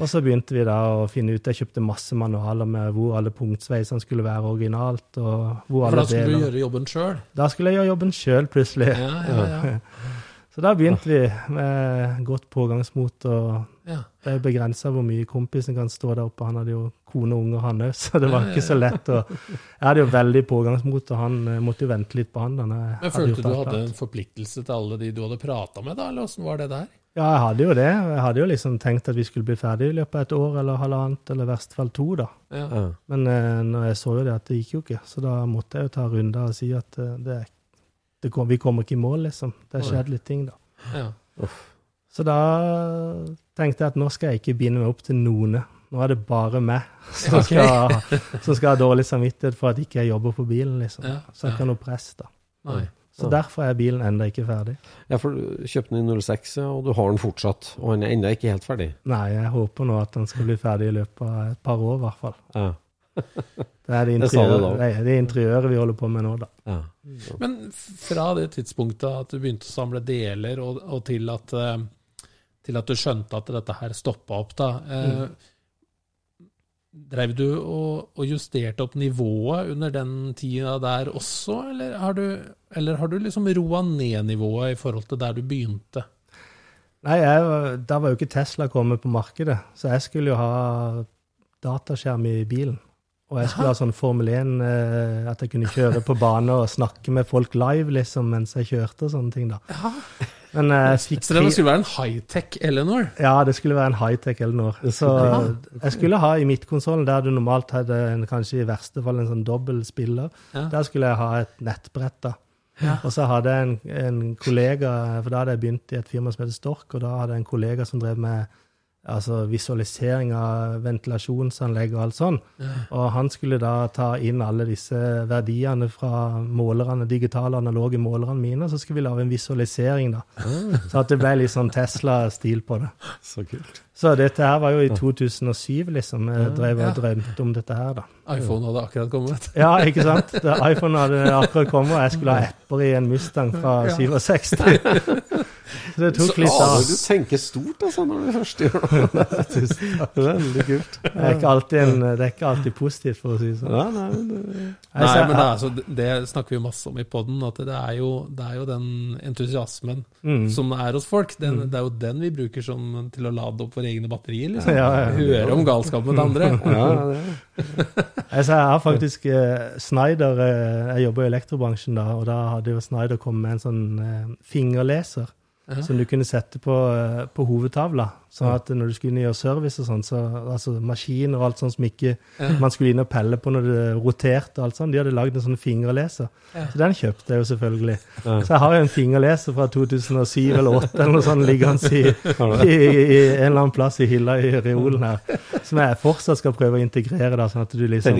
Og så begynte vi da å finne ut Jeg kjøpte masse manualer med hvor alle punktsveisene skulle være originalt. og hvor alle deler. For da skulle du gjøre jobben sjøl? Da skulle jeg gjøre jobben sjøl, plutselig. Ja, ja, ja. Så da begynte vi med godt pågangsmot. og. Det er begrensa hvor mye kompisen kan stå der oppe. Han hadde jo kone og unger, han òg, så det var ikke så lett. Og jeg hadde jo veldig pågangsmot, og han eh, måtte jo vente litt på han. Men Følte du hadde en forpliktelse til alle de du hadde prata med, da, eller åssen var det der? Ja, jeg hadde jo det. Jeg hadde jo liksom tenkt at vi skulle bli ferdig i løpet av et år eller halvannet, eller i verste fall to, da. Ja. Ja. Men eh, når jeg så jo det at det gikk jo ikke, så da måtte jeg jo ta runder og si at eh, det, det kom, vi kommer ikke i mål, liksom. Det har skjedd litt ting, da. Ja. Så da tenkte jeg at nå skal jeg ikke binde meg opp til noen. Nå er det bare meg som, skal, som skal ha dårlig samvittighet for at ikke jeg jobber på bilen, liksom. Ja, Så jeg ja. ikke noe press, da. Nei. Så derfor er bilen enda ikke ferdig. Ja, for du kjøpte den i 06, og du har den fortsatt. Og den er ennå ikke helt ferdig. Nei, jeg håper nå at den skal bli ferdig i løpet av et par år, i hvert fall. Ja. Det er det, Det interiøret, da. det, er det interiøret vi holder på med nå, da. ja. Men fra det tidspunktet at du begynte å samle deler, og, og til, at, eh, til at du skjønte at dette her stoppa opp, da eh, Dreiv du og, og justerte opp nivået under den tida der også, eller har du, eller har du liksom roa ned nivået i forhold til der du begynte? Nei, jeg, da var jo ikke Tesla kommet på markedet, så jeg skulle jo ha dataskjerm i bilen. Og jeg skulle ha sånn Formel 1, eh, at jeg kunne kjøre på bane og snakke med folk live liksom, mens jeg kjørte og sånne ting. da. Men uh, fikk Så det skulle være en high-tech Eleanor? Ja, det skulle være en high-tech Eleanor. Så jeg skulle ha i midtkonsollen, der du normalt hadde en, kanskje i verste fall en sånn dobbel spiller, Ja. der skulle jeg ha et nettbrett. da. Og så hadde jeg en, en kollega, for da hadde jeg begynt i et firma som heter Stork, og da hadde jeg en kollega som drev med altså visualisering av ventilasjonsanlegg og alt sånn. Og han skulle da ta inn alle disse verdiene fra målerne, digitale analoge målerne mine, og så skulle vi lage en visualisering, da. Så at det ble litt sånn Tesla-stil på det. Så kult. Så dette her var jo i 2007, liksom. Jeg drev og drømte om dette her, da. iPhone hadde akkurat kommet. Ja, ikke sant? iPhone hadde akkurat kommet, og jeg skulle ha apper i en Mustang fra 67. Det tok litt av. du tenker stort altså, når du først gjør det. Veldig kult. Det er ikke alltid, en, det er ikke alltid positivt, for å si sånn. Nei, nei, det, sånn. Nei, men det, altså, det- snakker vi masse om i poden, at det er, jo, det er jo den entusiasmen Mm. som er hos folk. Den, Det er jo den vi bruker som, til å lade opp våre egne batterier. Liksom. Ja, ja. Høre om galskapen til andre. ja, Jeg, jeg har faktisk eh, Snyder eh, Jeg jobber i elektrobransjen da, og da hadde jo Snyder kommet med en sånn eh, fingerleser Som du kunne sette på, eh, på hovedtavla. Sånn at når du skulle inn og gjøre service og sånn, så altså maskiner og alt sånt som ikke man skulle inn og pelle på når det roterte og alt sånt, de hadde lagd en sånn fingerleser. Så den kjøpte jeg jo selvfølgelig. Så jeg har jo en fingerleser fra 2007 eller 2008 eller noe sånt liggende i, i, i en eller annen plass i hylla i reolen her, som jeg fortsatt skal prøve å integrere, da, sånn at du liksom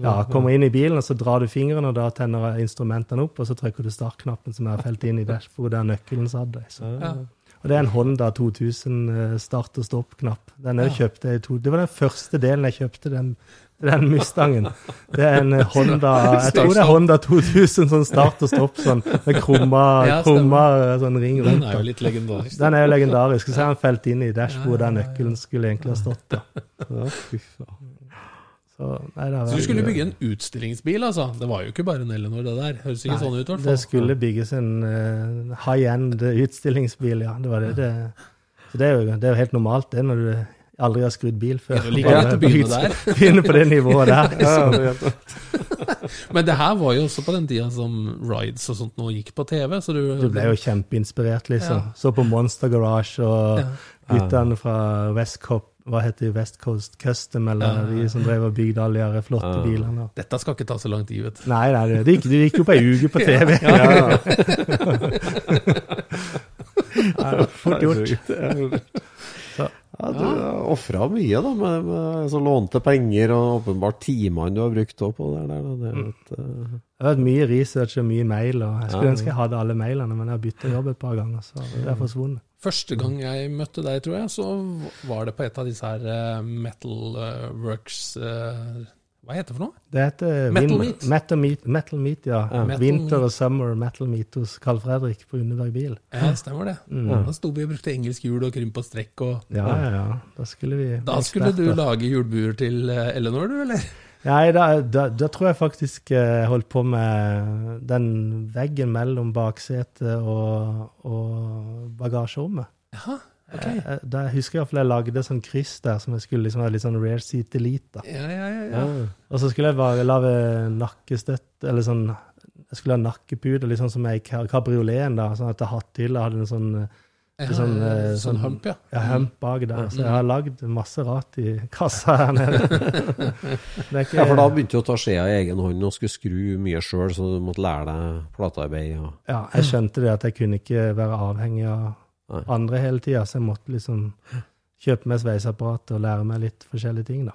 ja, kommer inn i bilen, og så drar du fingeren, og da tenner instrumentene opp, og så trykker du startknappen som jeg har felt inn i dashbordet der nøkkelen satt. i. Så. Ja. Og det er en Honda 2000 eh, start- og stopp-knapp. Den jeg kjøpte i to, Det var den første delen jeg kjøpte, den, den Mustangen. Det er en eh, Honda Jeg tror det er Honda 2000 sånn start og stopp, sånn med krumma, Ja, krumma eh, sånn ring Den er jo litt legendarisk. Den er jo legendarisk. Så er den felt inn i dashbordet der nøkkelen skulle egentlig ha stått. da. Ja, fy faen. Så, nei, Så du skulle bygge en utstillingsbil, altså? Det var jo ikke bare en Eleanor, det der. Høres ikke sånn ut, i hvert Det skulle bygges en uh, high-end utstillingsbil, ja. Det var det. det. Så det er, jo, det er jo helt normalt, det, når du aldri har skrudd bil før. Det er jo like greit å begynne der. Begynne på det nivået der. Ja, det er Men det her var jo også på den tida som rides og sånt nå gikk på TV, så du Du ble jo kjempeinspirert, liksom. Ja. Så på Monster Garage og Ja. guttene fra West Cop, hva heter det, West Coast Custom, eller Ja. de som drev og bygde alle de flotte Ja. bilene. Dette skal ikke ta så lang tid, vet du. Nei, nei, det gikk, det gikk jo på ei uke på TV. Ja, fort gjort. Det jo- Så. Ja, du har ofra mye, da, med, med så lånte penger og åpenbart timene du har brukt opp på det der. Det et, eh, Det har vært mye research og mye mail, og jeg skulle Ja. ønske jeg hadde alle mailene, men jeg har bytta jobb et par ganger, så det er forsvunnet. Første gang jeg møtte deg, tror jeg, så var det på et av disse her eh, Metal eh, Works eh, Hva heter det for noe? Det heter Metal Vin- Meat. Metal Meat, Metal Meat ja. Metal Winter og Summer Metal Meat hos Carl Fredrik på Underberg bil. Ja, stemmer det. Mm. Da sto vi og brukte engelsk hjul og krympa strekk og Ja, ja, ja. Da skulle vi Da skulle du lage hjulbuer til Eleanor, du, eller? Nei, da, da, da tror jeg faktisk jeg holdt på med den veggen mellom baksetet og, og bagasjerommet. Jaha, ok. Jeg, Da jeg husker jeg iallfall jeg lagde sånn kryss der som jeg skulle liksom ha litt sånn rare seat elite. da. Ja, ja, ja. ja. Og så skulle jeg bare lage nakkestøtt, eller sånn Jeg skulle ha nakkepute, litt sånn som i ka- kabrioleten, da, sånn at jeg hatthylla hadde en sånn Ja, sånn, eh, sånn sånn- hump, ja. ja, hump bak der. Så jeg har lagd masse rart i kassa her nede. Ikke, Ja, for da begynte du å ta skjea i egen hånd og skulle skru mye sjøl, så du måtte lære deg platearbeid. Og... ja, jeg skjønte det at jeg kunne ikke være avhengig av Nei. andre hele tida, så jeg måtte liksom kjøpe meg sveiseapparat og lære meg litt forskjellige ting, da.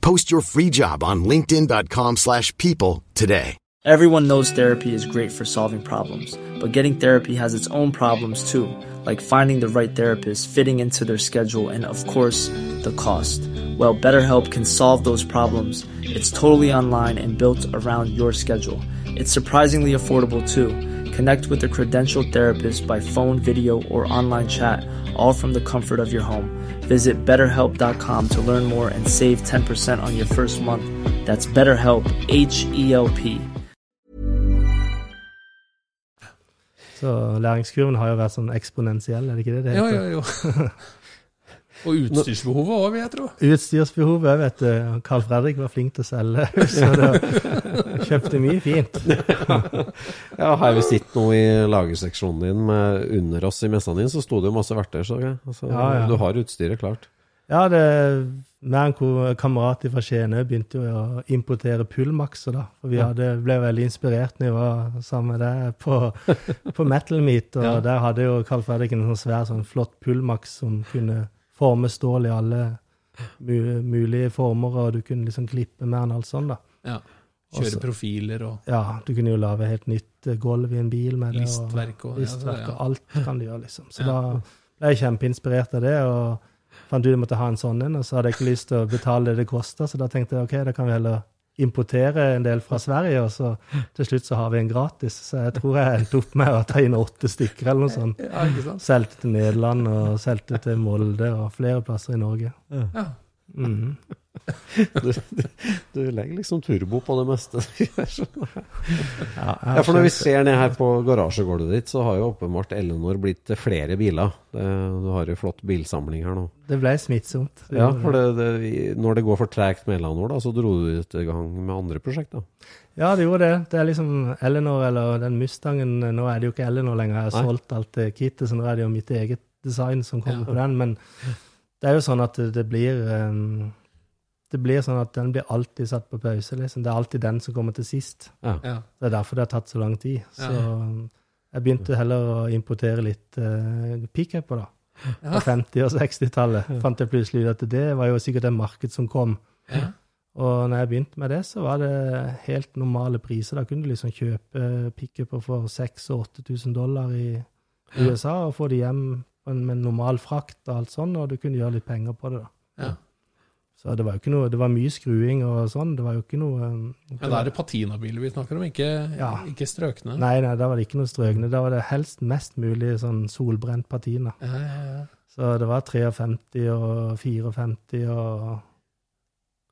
Post your free job on linkedin.com/people slash people today. Everyone knows therapy is great for solving problems, but getting therapy has its own problems too, like finding the right therapist, fitting into their schedule, and of course, the cost. Well, BetterHelp can solve those problems. It's totally online and built around your schedule. It's surprisingly affordable too. Connect with a credentialed therapist by phone, video, or online chat, all from the comfort of your home. Visit betterhelp.com to learn more and save 10% on your first month. That's BetterHelp, H E L P. Så læringskurven har jo vært sånn eksponentiell, er det ikke det det Jo, jo, jo. Og utstyrsbehovet òg, vil jeg tro. Utstyrsbehovet, vet du. Carl Fredrik var flink til å selge, så det kjøpte mye fint. Ja, har vi sett nå i lagerseksjonen din med under oss i messa din, så sto det jo masse verktøy. Så, ok? altså, Ja, ja. Du har utstyret klart. Ja, det meg og en kamerat fra Skien begynte jo å importere pullmakser, da. For vi hadde, ble veldig inspirert når vi var sammen med deg på, på Metal Meet. Og Ja. der hadde jo Carl Fredrik en sånn svær, sånn flott pullmaks som kunne forme stål i alle mulige former, og du kunne liksom klippe med den og alt sånn, da. Ja. Kjøre Også- profiler og Ja, du kunne jo lage helt nytt eh, gulv i en bil med det. listverk og og, listverk, ja, og alt kan du gjøre, liksom. Så Ja. da ble jeg kjempeinspirert av det, og fant ut jeg måtte ha en sånn en, og så hadde jeg ikke lyst til å betale det det kosta, så da tenkte jeg ok, da kan vi heller importere en del fra Sverige, og så til slutt så har vi en gratis. Så jeg tror jeg endte opp med å ta inn åtte stykker eller noe sånt. Ja. Solgte til Nederland og solgte til Molde og flere plasser i Norge. Ja. Mhm. Du, du, du legger liksom turbo på det meste. Ja, Ja, for når vi ser ned her på garasjegulvet ditt, så har jo åpenbart Ellinor blitt flere biler. Du har jo flott bilsamling her nå. Det ble smittsomt. Det Ja, for det. det, når det går for tregt med Ellinor, da, så dro du ut i gang med andre prosjekter. Ja, det gjorde det. Det er liksom Eleanor, eller den Mustangen Nå er det jo ikke Eleanor lenger, jeg har Nei. solgt alt kittet, så nå er det jo mitt eget design som kommer Ja. på den. Men det er jo sånn at det, det blir um, Det blir sånn at den blir alltid satt på pause, liksom. Det er alltid den som kommer til sist. Ja. Ja. Det er derfor det har tatt så lang tid. Så um, jeg begynte heller å importere litt uh, pickuper, da. Ja. På 50- og 60-tallet. Fant jeg plutselig ut at det var jo sikkert et marked som kom. Ja. Og når jeg begynte med det, så var det helt normale priser. Da kunne du liksom kjøpe pickuper for 6000-8000 dollar i USA og få de hjem med normal frakt og alt sånn, og du kunne gjøre litt penger på det. da. Ja. Så det var jo ikke noe, det var mye skruing og sånn. Det var jo ikke noe ikke Ja, da er det patinabiler vi snakker om, ikke, Ja. ikke strøkne. Nei, nei, da var det ikke noe strøkne. Da var det helst mest mulig sånn solbrent patina. Ja, ja, ja. Så det var 53 og 54 og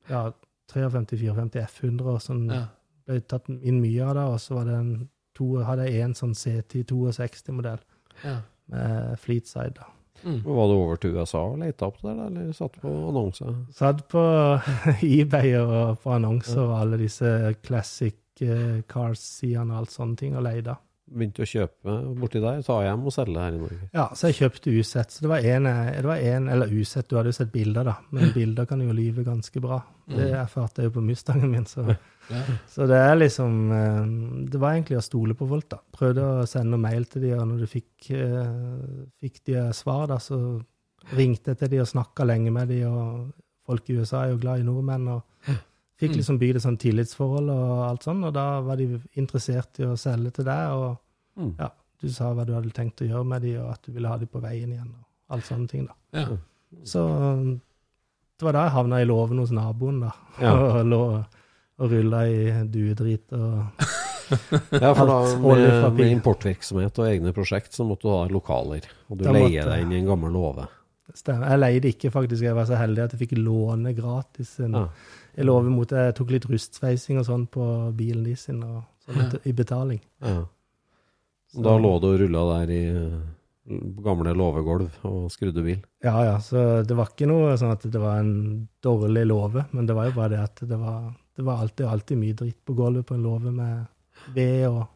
Ja, 53, 54, F100 og sånn. Ja. ble tatt inn mye av det, og så var det en to, hadde jeg en sånn CT 62-modell Ja. Med Fleetside. da. Mm. Var du over til USA og leta opp det, eller satt på annonser? Satt på eBay og på annonser og alle disse classic eh, cars-sidene og alt sånne ting, og leide. Begynte å kjøpe borti der, ta hjem og selge her i Norge. Ja, så jeg kjøpte usett. Så det var en, det var en eller usett, du hadde jo sett bilder, da. Men bilder kan jo lyve ganske bra. Det erfarte jeg jo på Mustangen min, så Ja. Så det er liksom eh, Det var egentlig å stole på folk, da. Prøvde å sende mail til de, og når du fikk, eh, fikk de svar, da, så ringte jeg til de og snakka lenge med de, og folk i USA er jo glad i nordmenn, og fikk liksom bygd et sånn tillitsforhold og alt sånn, og da var de interessert i å selge til deg, og Mm. ja, du sa hva du hadde tenkt å gjøre med de, og at du ville ha de på veien igjen, og alt sånne ting, da. Ja. Så det var da jeg havna i låven hos naboen, da. Ja. Og lå og rulla i duedrit og Ja, for da med, med importvirksomhet og egne prosjekt, så måtte du ha lokaler. Og du Da leier deg inn i en gammel låve. Stemmer. Jeg leide ikke, faktisk. Jeg var så heldig at jeg fikk låne gratis. En, Ja. Jeg lover mot Jeg tok litt rustsveising og sånn på bilen de sin, og sånn i betaling. Ja. Da lå du og rulla der i eh, gamle låvegulv og skrudde bil. Ja, ja. Så det var ikke noe sånn at det var en dårlig låve, men det var jo bare det at det var, det var alltid, alltid mye dritt på gulvet på en låve med ved og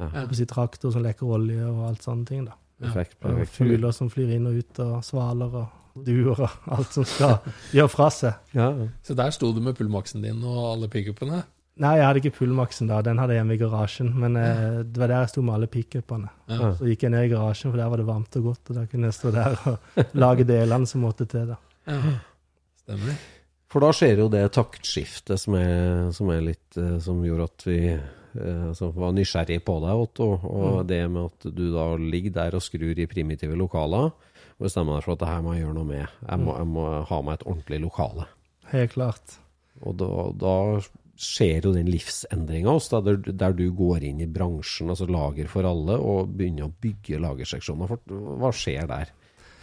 Ja. si, traktor som leker olje og alt sånne ting. da. Perfekt. Perfekt. fugler som flyr inn og ut, og svaler og duer og alt som skal gjøre fra seg. Ja, ja. Så der sto du med pullmaksen din og alle pickupene? Nei, jeg hadde ikke pullmaksen da, den hadde jeg hjemme i garasjen. Men eh, det var der jeg sto med alle pickupene. Ja. Så gikk jeg ned i garasjen, for der var det varmt og godt, og da kunne jeg stå der og lage delene som måtte til. da. Ja. Stemmer. For da skjer jo det taktskiftet som er, som er litt eh, Som gjorde at vi eh, som var nysgjerrig på deg, Otto. Og det med at du da ligger der og skrur i primitive lokaler og bestemmer deg for at det her må jeg gjøre noe med. Jeg må, jeg må ha meg et ordentlig lokale. Helt klart. Og da, da skjer jo den livsendringa hos deg, der, der du går inn i bransjen, altså lager for alle, og begynner å bygge lagerseksjoner. Hva skjer der?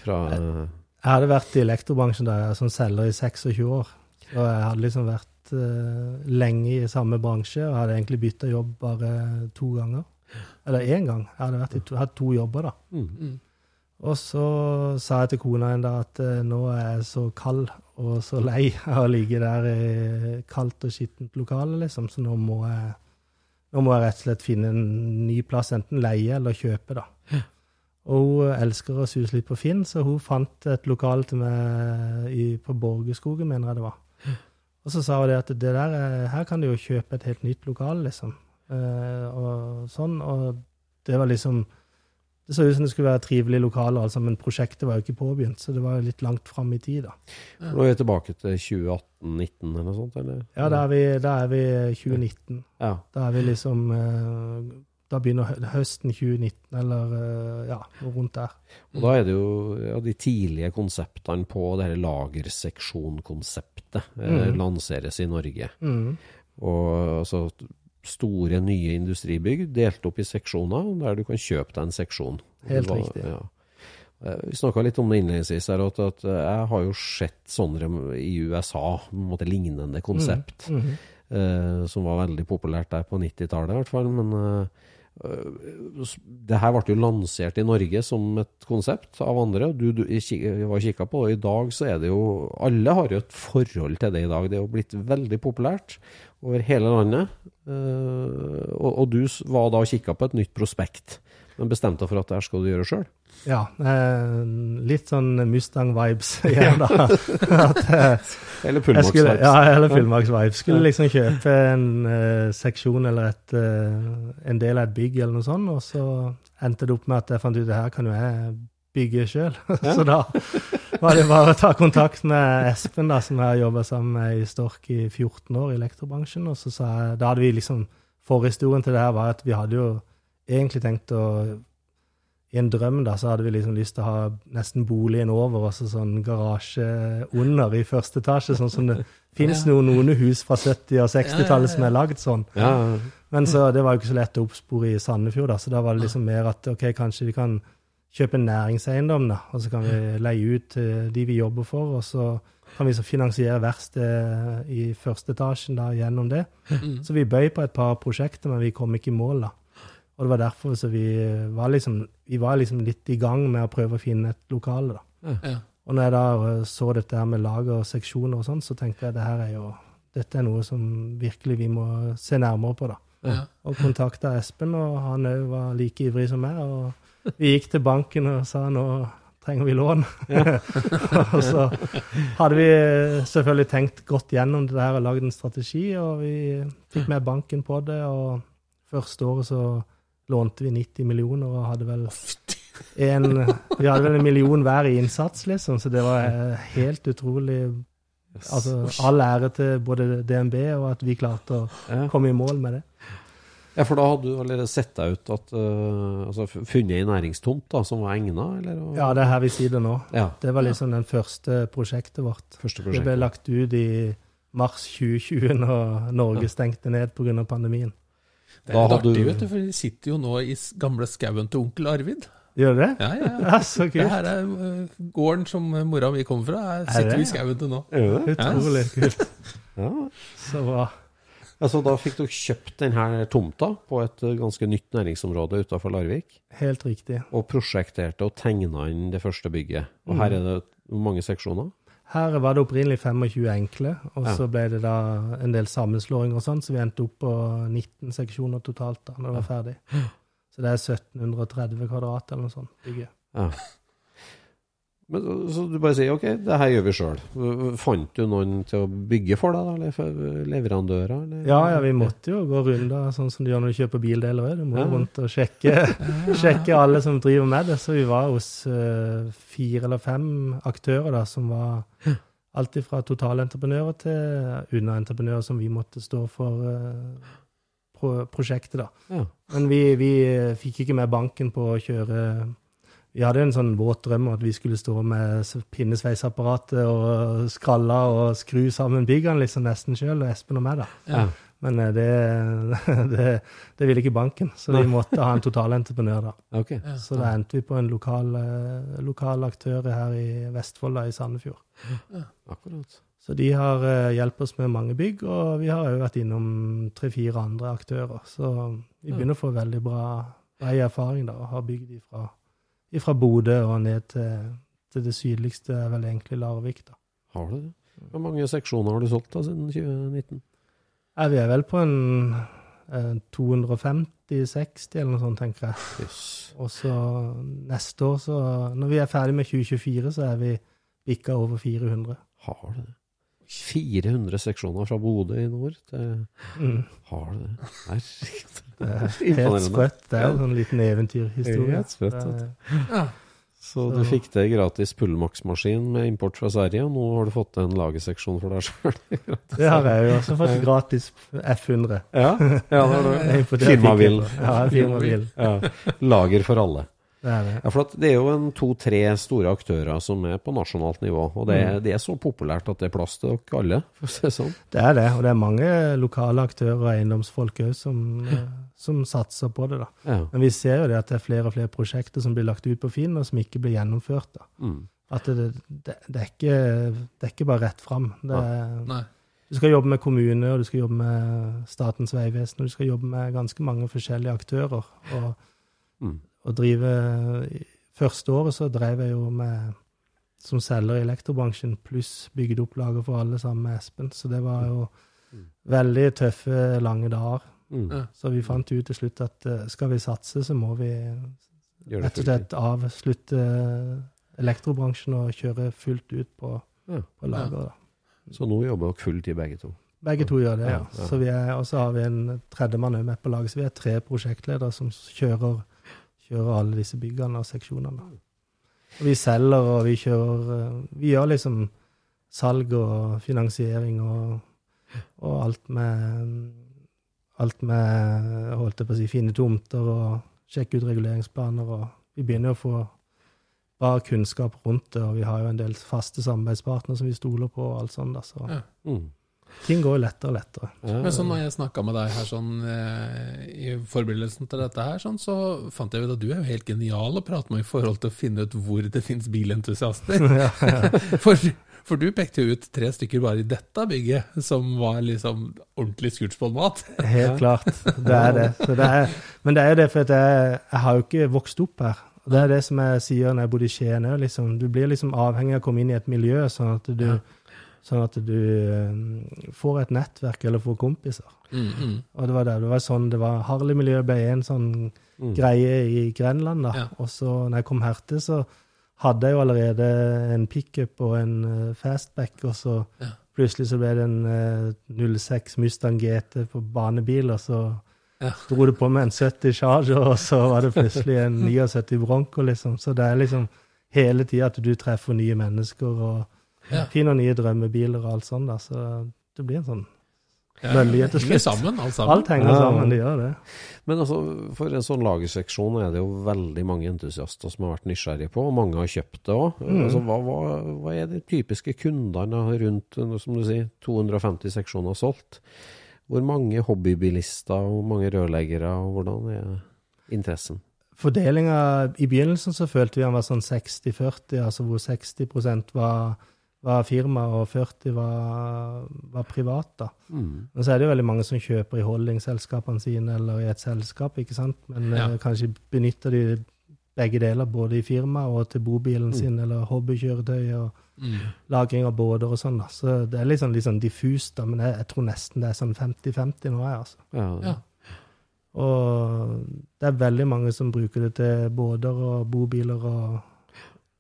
Fra, Jeg hadde vært i elektrobransjen da jeg som selger i 26 år. Og jeg hadde liksom vært uh, lenge i samme bransje, og hadde egentlig bytta jobb bare to ganger. Eller én gang. Jeg hadde vært i to, hatt to jobber, da. Mm. Og så sa jeg til kona en dag at uh, nå er jeg så kald og så lei av å ligge der i kaldt og skittent lokale, liksom, så nå må jeg nå må jeg rett og slett finne en ny plass, enten leie eller kjøpe, da. Og hun elsker å suse litt på Finn, så hun fant et lokal til meg i, på Borgeskogen, mener jeg det var. Og så sa hun det at det der, er- her kan du jo kjøpe et helt nytt lokal, liksom. Eh, og sånn, og det var liksom Det så ut som det skulle være trivelige lokaler, altså, men prosjektet var jo ikke påbegynt, så det var litt langt fram i tid, da. Nå er vi tilbake til 2018-19 eller noe sånt, eller? Ja, da er vi, da er vi 2019. Ja. Da er vi liksom eh, Da begynner høsten 2019, eller eh, ja, rundt der. Og da er det jo ja, de tidlige konseptene på det her lagerseksjonkonseptet eh, Mm. lanseres i Norge. Mm. Og altså store, nye industribygg delt opp i seksjoner, der du kan kjøpe deg en seksjon. Helt var- riktig. Ja. Eh, Vi snakka litt om det innledningsvis, her, at, at jeg har jo sett sånne i USA, på en måte lignende konsept, Mm. Mhm. eh, som var veldig populært der på 90-tallet i hvert fall. Men eh, eh, det her ble jo lansert i Norge som et konsept av andre. Du, du var kikka på og I dag så er det jo Alle har jo et forhold til det i dag. Det er jo blitt veldig populært over hele landet. Eh, og, og du var da og kikka på et nytt prospekt, men bestemte for at det her skal du gjøre sjøl. Ja. Eh, litt sånn Mustang-vibes igjen, da. At, eh, Eller Fullmarks-vibes. ja, eller Fullmarks-vibes. Skulle liksom kjøpe en eh, seksjon eller et, eh, en del av et bygg eller noe sånt, og så endte det opp med at jeg fant ut det her kan jo jeg bygge sjøl. så da var det bare å ta kontakt med Espen, da, som jeg har jobba sammen med i Stork i 14 år i elektrobransjen. Og så sa jeg, da hadde vi liksom Forhistorien til det her var at vi hadde jo egentlig tenkt å i en drøm da, så hadde vi liksom lyst til å ha nesten boligen over og så sånn garasje under i første etasje, sånn som det finnes Ja. noen, noen hus fra 70- og 60-tallet som er lagd sånn. Men så det var jo ikke så lett å oppspore i Sandefjord, da, så da var det liksom mer at ok, kanskje vi kan kjøpe næringseiendom, da, og så kan vi leie ut til de vi jobber for, og så kan vi så finansiere verkstedet i første etasjen da gjennom det. Mm. Så vi bøy på et par prosjekter, men vi kom ikke i mål, da. Og det var derfor så vi var liksom, vi var liksom litt i gang med å prøve å finne et lokale, da. Ja. Og når jeg da eh, så dette her med lager og seksjoner og sånn, så tenkte jeg det her er jo dette er noe som virkelig vi må se nærmere på, da. Ja. Og kontakta Espen, og han òg var like ivrig som meg. Og vi gikk til banken og sa nå trenger vi lån. og så hadde vi selvfølgelig tenkt godt gjennom det her og lagd en strategi, og vi fikk med banken på det. Og første året så lånte vi 90 millioner og hadde vel en, vi hadde vel en million hver i innsats, liksom, så det var eh, helt utrolig Altså, All ære til både DNB og at vi klarte å komme i mål med det. Ja, for da hadde du allerede sett deg ut at uh, Altså funnet ei næringstomt da, som var egna, eller? Ja, det er her vi sitter nå. Ja, Det var liksom den første prosjektet vårt. første Det ble lagt ut i mars 2020, når Norge stengte ned pga. pandemien. Det Da er litt hadde artig, du- vet du, for de sitter jo nå i gamle skauen til onkel Arvid. Gjør det? Ja, ja, ja. så kult. Det her er øh, gården som mora mi kommer fra. Her Er sitter det, vi i ja? skauen til nå. Det det? Utrolig kult. Ja. Så bra. Altså, da fikk dere kjøpt denne tomta på et øh, ganske nytt næringsområde utenfor Larvik, Helt riktig. og prosjekterte og tegna inn det første bygget. Og Mm. her er det mange seksjoner? Her var det opprinnelig 25 enkle, og så ble det da en del sammenslåinger og sånn, så vi endte opp på 19 seksjoner totalt da når det var ferdig. Så det er 1730 kvadrat eller noe sånt. bygget. Ja. Men, så- du bare sier ok, det her gjør vi sjøl. Fant du noen til å bygge for deg, da? Eller leverandører? Eller? Ja, ja, vi måtte jo gå runder, sånn som du gjør når du kjøper bildeler òg. Du må Ja. rundt og sjekke, sjekke alle som driver med det. Så vi var hos uh, fire eller fem aktører da, som var alt fra totalentreprenører til underentreprenører som vi måtte stå for uh, pro prosjektet, da. Ja. Men vi, vi fikk ikke med banken på å kjøre Vi hadde en sånn våt drøm om at vi skulle stå med pinnesveisapparatet og skralle og skru sammen byggene liksom nesten sjøl, Espen og meg, da. Ja. Men eh, det, det, det ville ikke banken, så vi måtte ha en totalentreprenør da. Ok. Så da endte vi på en lokal, eh, lokal aktør her i Vestfold, da, i Sandefjord. Akkurat. Så de har uh, hjulpet oss med mange bygg, og vi har òg vært innom tre-fire andre aktører. Så vi begynner å få veldig bra, bra erfaring da, og har bygd ifra, ifra Bodø og ned til, til det sydligste, vel egentlig Larvik. da. Har du det? Hvor mange seksjoner har du solgt da siden 2019? Ja, vi er vel på en eh, 250-60 eller noe sånt, tenker jeg. Yes. Og så neste år, så Når vi er ferdig med 2024, så er vi bikka over 400. Har du det? 400 seksjoner fra Bodø i nord til Mm. Har du det? Herregud. Det er helt sprøtt. Det er jo en liten eventyrhistorie. Helt sprøtt, er- Ja. Så du fikk til gratis Pullmax-maskin med import fra Sverige, og nå har du fått til en lagerseksjon for deg sjøl. Det har jeg jo også fått gratis F100. Ja, ja, det har du. Firmabil. Ja, firmabil. Ja. Lager for alle. Det er det. Ja, for at det er jo en to-tre store aktører som er på nasjonalt nivå, og det, er- det er så populært at det er plass til dere alle, for å si det sånn. Det er det, og det er mange lokale aktører og eiendomsfolk òg som, eh, som satser på det. da. Ja. Men vi ser jo det at det er flere og flere prosjekter som blir lagt ut på Finn, og som ikke blir gjennomført. da. Mm. At det, det, det, er ikke, det er ikke bare rett fram. Det er, Nei. du skal jobbe med kommune, og du skal jobbe med Statens vegvesen, og du skal jobbe med ganske mange forskjellige aktører. Og, Mm. Og drive Første året så drev jeg jo med som selger i elektrobransjen, pluss bygde opp lager for alle sammen med Espen. Så det var jo veldig tøffe, lange dager. Mm. Så vi fant ut til slutt at eh, skal vi satse, så må vi rett og slett avslutte elektrobransjen og kjøre fullt ut på, Ja. på lager. da. Så nå jobber dere fulltid begge to. Begge to gjør det, ja. Ja, ja. Så vi er, og så har vi en tredjemann også med på laget. Så vi er tre prosjektledere som kjører, kjører alle disse byggene og seksjonene. Og vi selger, og vi kjører eh, Vi gjør liksom salg og finansiering og, og alt med Alt med holdt jeg på å si, fine tomter og sjekke ut reguleringsplaner. og Vi begynner å få bra kunnskap rundt det, og vi har jo en del faste samarbeidspartnere som vi stoler på. og alt sånt da, så Ja. Mm. Ting går lettere og lettere. Ja, Men sånn når jeg snakka med deg her sånn eh, i forberedelsen til dette her, sånn, så fant jeg ut at du er jo helt genial å prate med i forhold til å finne ut hvor det finnes bilentusiaster. ja, ja. For, for du pekte jo ut tre stykker bare i dette bygget som var liksom ordentlig skurtspålmat. Helt klart. Det er det. Så det er, men det er jo det, for at jeg, jeg har jo ikke vokst opp her. Det er det som jeg sier når jeg bodde i Skien òg. Liksom, du blir liksom avhengig av å komme inn i et miljø, sånn at du, sånn at du eh, får et nettverk eller får kompiser. Mm, mm. Og det var det. Det var sånn det var. Harley-miljøet ble en sånn Mm. greie i Grenland. da. Ja. Og så når jeg kom her til, så hadde jeg jo allerede en pickup og en eh, fastback, og så Ja. plutselig så ble det en eh, 06 Mustang GT på banebil, og så Ja. dro det på med en 70 Charger, og så var det plutselig en 79 Bronco, liksom. Så det er liksom hele tida at du treffer nye mennesker og Ja. finner nye drømmebiler og alt sånt, da. Så det blir en sånn Mølje til slutt. sammen, alt sammen. Alt henger Ja. sammen, det gjør det. Men altså, for en sånn lagerseksjon er det jo veldig mange entusiaster som har vært nysgjerrige på, og mange har kjøpt det òg. Mm. Altså, hva, hva, hva er de typiske kundene rundt som du sier, 250 seksjoner solgt? Hvor mange hobbybilister og hvor mange rørleggere, og hvordan er interessen? Fordelinga I begynnelsen så følte vi han var sånn 60-40, altså hvor 60% var, var firma og 40 var, var privat. da. Mm. Men så er det jo veldig mange som kjøper i holdingselskapene sine eller i et selskap, ikke sant? men Ja. eh, kanskje benytter de begge deler, både i firma og til bobilen Mm. sin, eller hobbykjøretøy og Mm. lagring av båter og sånn. da. Så det er litt sånn, litt sånn diffust, da, men jeg, jeg tror nesten det er sånn 50-50 nå, jeg, altså. Ja, Ja. Og det er veldig mange som bruker det til båter og bobiler og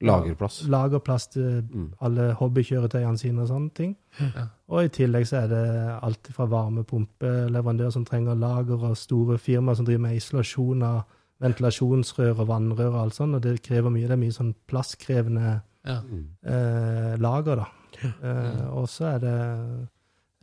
Lagerplass. lagerplass til Mm. alle hobbykjøretøyene sine og sånne ting. Ja. Og i tillegg så er det alt fra varmepumpeleverandører som trenger lager, og store firmaer som driver med isolasjon av ventilasjonsrør og vannrør og alt sånt, og det krever mye. Det er mye sånn plasskrevende Ja. Mm. eh, lager, da. Eh, og så er det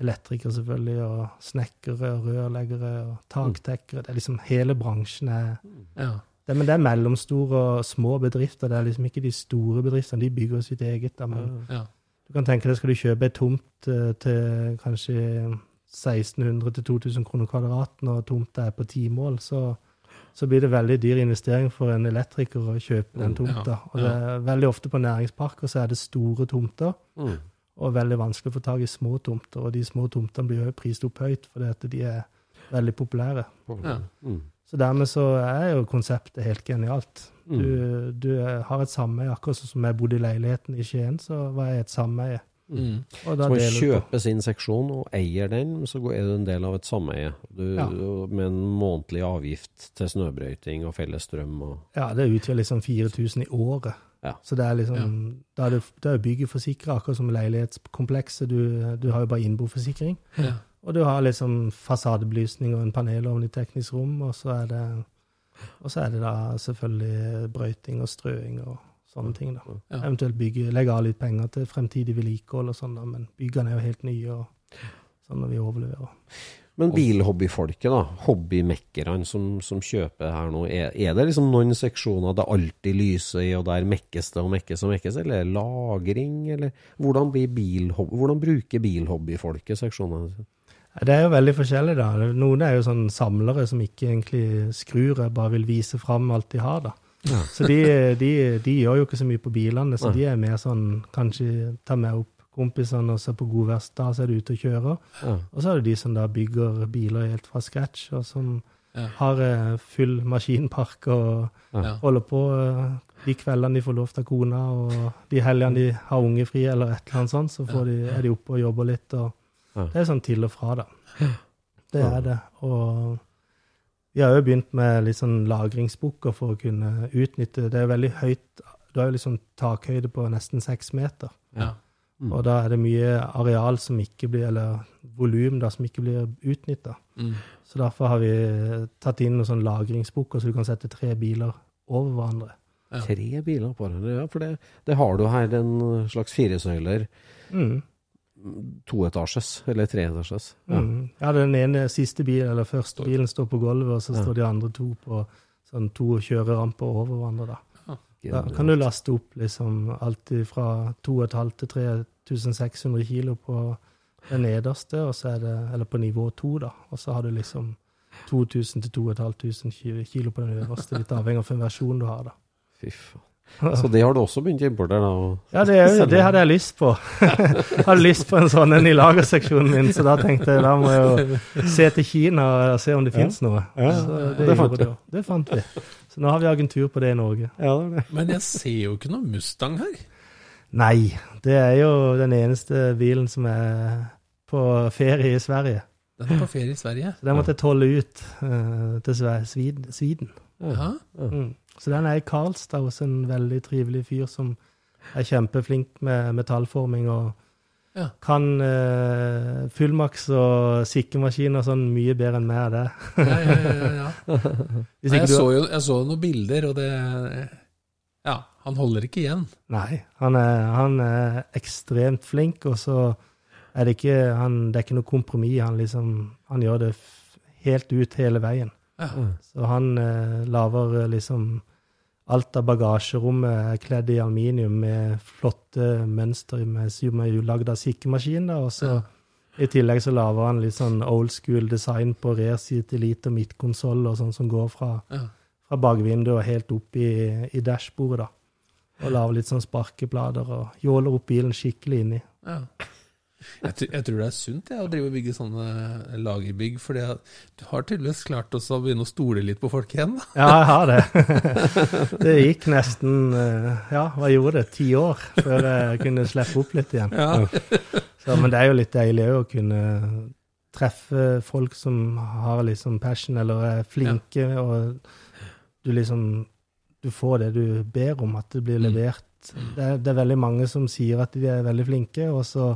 elektrikere selvfølgelig, og snekkere og rørleggere og taktekkere. Det er liksom hele bransjen er Ja. Det, Men det er mellomstore og små bedrifter. Det er liksom ikke de store bedriftene. De bygger sitt eget. Da, men Ja. du kan tenke deg, skal du kjøpe et tomt eh, til kanskje 1600-2000 kroner kvadraten, og tomta er på ti mål, så, så blir det veldig dyr investering for en elektriker å kjøpe den Mm, tomta. Og det er veldig ofte på næringsparker så er det store tomter. Mm. Og veldig vanskelig å få tak i små tomter, og de små tomtene blir jo prist opp høyt fordi at de er veldig populære. Ja. Mm. Så dermed så er jo konseptet helt genialt. Mm. Du, du har et sameie, akkurat sånn som jeg bodde i leiligheten i Skien, så var jeg et sameie. Mm. Og da Så man kjøper sin seksjon og eier den, så er du en del av et sameie. Ja. Med en månedlig avgift til snøbrøyting og felles strøm og Ja, det utgjør liksom 4000 i året. Ja. Så det er liksom, da er det, da er bygget forsikra, akkurat som leilighetskomplekset. Du, du har jo bare innboforsikring. Ja. Og du har liksom fasadebelysning og en panelovn i teknisk rom, og så er det, og så er det da selvfølgelig brøyting og strøing og sånne ting. da. Ja. Eventuelt bygge, legge av litt penger til fremtidig vedlikehold og sånn, da, men byggene er jo helt nye og sånn når vi overleverer. Men bilhobbyfolket, da, hobbymekkerne som, som kjøper her nå, er, er det liksom noen seksjoner det alltid lyser i, og der mekkes det og mekkes og mekkes, eller er lagring, eller hvordan, blir bilhobby, hvordan bruker bilhobbyfolket seksjonene? Ja, Det er jo veldig forskjellig, da. Noen er jo sånn samlere som ikke egentlig skrur, bare vil vise fram alt de har, da. Så de, de, de gjør jo ikke så mye på bilene, så ja. de er mer sånn kanskje ta med opp kompisene og ser på godværsdag, så er de ute og kjører. Ja. Og så er det de som da bygger biler helt fra scratch, og som Ja. har eh, full maskinpark og Ja. holder på eh, de kveldene de får lov til kona, og de helgene de har ungefri eller et eller annet sånt, så får de, er de oppe og jobber litt. og Ja. Det er sånn til og fra, da. Det er det. Og vi har jo begynt med litt sånn lagringsbukker for å kunne utnytte Det er veldig høyt Du har jo liksom takhøyde på nesten seks meter. Ja. Mm. Og da er det mye areal som ikke blir Eller volum da som ikke blir utnytta. Mm. Så derfor har vi tatt inn noen sånn lagringsbukker, så du kan sette tre biler over hverandre. Ja. Tre biler på hverandre, ja, for det, det har du her, en slags firesøyler, Mm. Toetasjes, eller treetasjes. Ja. Mm. Ja, den ene siste bilen, eller første bilen står på gulvet, og så Ja. står de andre to på sånn to kjøreramper over hverandre. da. Da kan du laste opp liksom alt fra 2500 til 3600 kilo på den nederste, og så er det, eller på nivå to, da. Og så har du liksom 2000 til 2500 kilo på den øverste, litt avhengig av hvilken versjon du har, da. Fy faen. Så det har du også begynt å importere? Ja, det, er jo- det hadde jeg lyst på. Jeg hadde lyst på en sånn en i lagerseksjonen min, så da tenkte jeg da må jeg jo se til Kina og se om det Ja. finnes noe. Ja, Så det fant det. Det fant vi. Så nå har vi agentur på det i Norge. Ja, det det. Men jeg ser jo ikke noe Mustang her. Nei, det er jo den eneste bilen som er på ferie i Sverige. Den er på ferie i Sverige. Så den måtte jeg tolle ut uh, til Sviden. Sviden. Sweden. Ja. Mm. Så den er i Karlstad hos en veldig trivelig fyr som er kjempeflink med metallforming og Ja. kan uh, fullmaks og sikkemaskin og sånn mye bedre enn meg er det. Ja, ja, ja, ja. Nei, jeg, så jo, jeg så noen bilder, og det Ja, han holder ikke igjen. Nei, han er, han er ekstremt flink, og så er det ikke, han, det er ikke noe kompromiss. Han, liksom, han gjør det helt ut hele veien. Ja. Så han eh, lager eh, liksom Alt av bagasjerommet er kledd i aluminium med flotte mønster med, som er lagd av sikkemaskin. Og så i tillegg så lager han litt sånn old school design på rear-seat elite og midtkonsoll og sånn som går fra, Ja. fra bakvinduet og helt opp i, i dashbordet. da. Og lager litt sånn sparkeplater og jåler opp bilen skikkelig inni. Ja. Jeg, tr- jeg tror det er sunt jeg, å drive og bygge sånne lagerbygg, for du har tydeligvis klart også å begynne å stole litt på folk igjen. Da. Ja, jeg har det. det gikk nesten eh, Ja, hva gjorde det? Ti år før jeg kunne slippe opp litt igjen. Ja. Så, men det er jo litt deilig å kunne treffe folk som har liksom passion, eller er flinke, og du liksom Du får det du ber om, at det blir Mm. levert. Det er, det er veldig mange som sier at de er veldig flinke, og så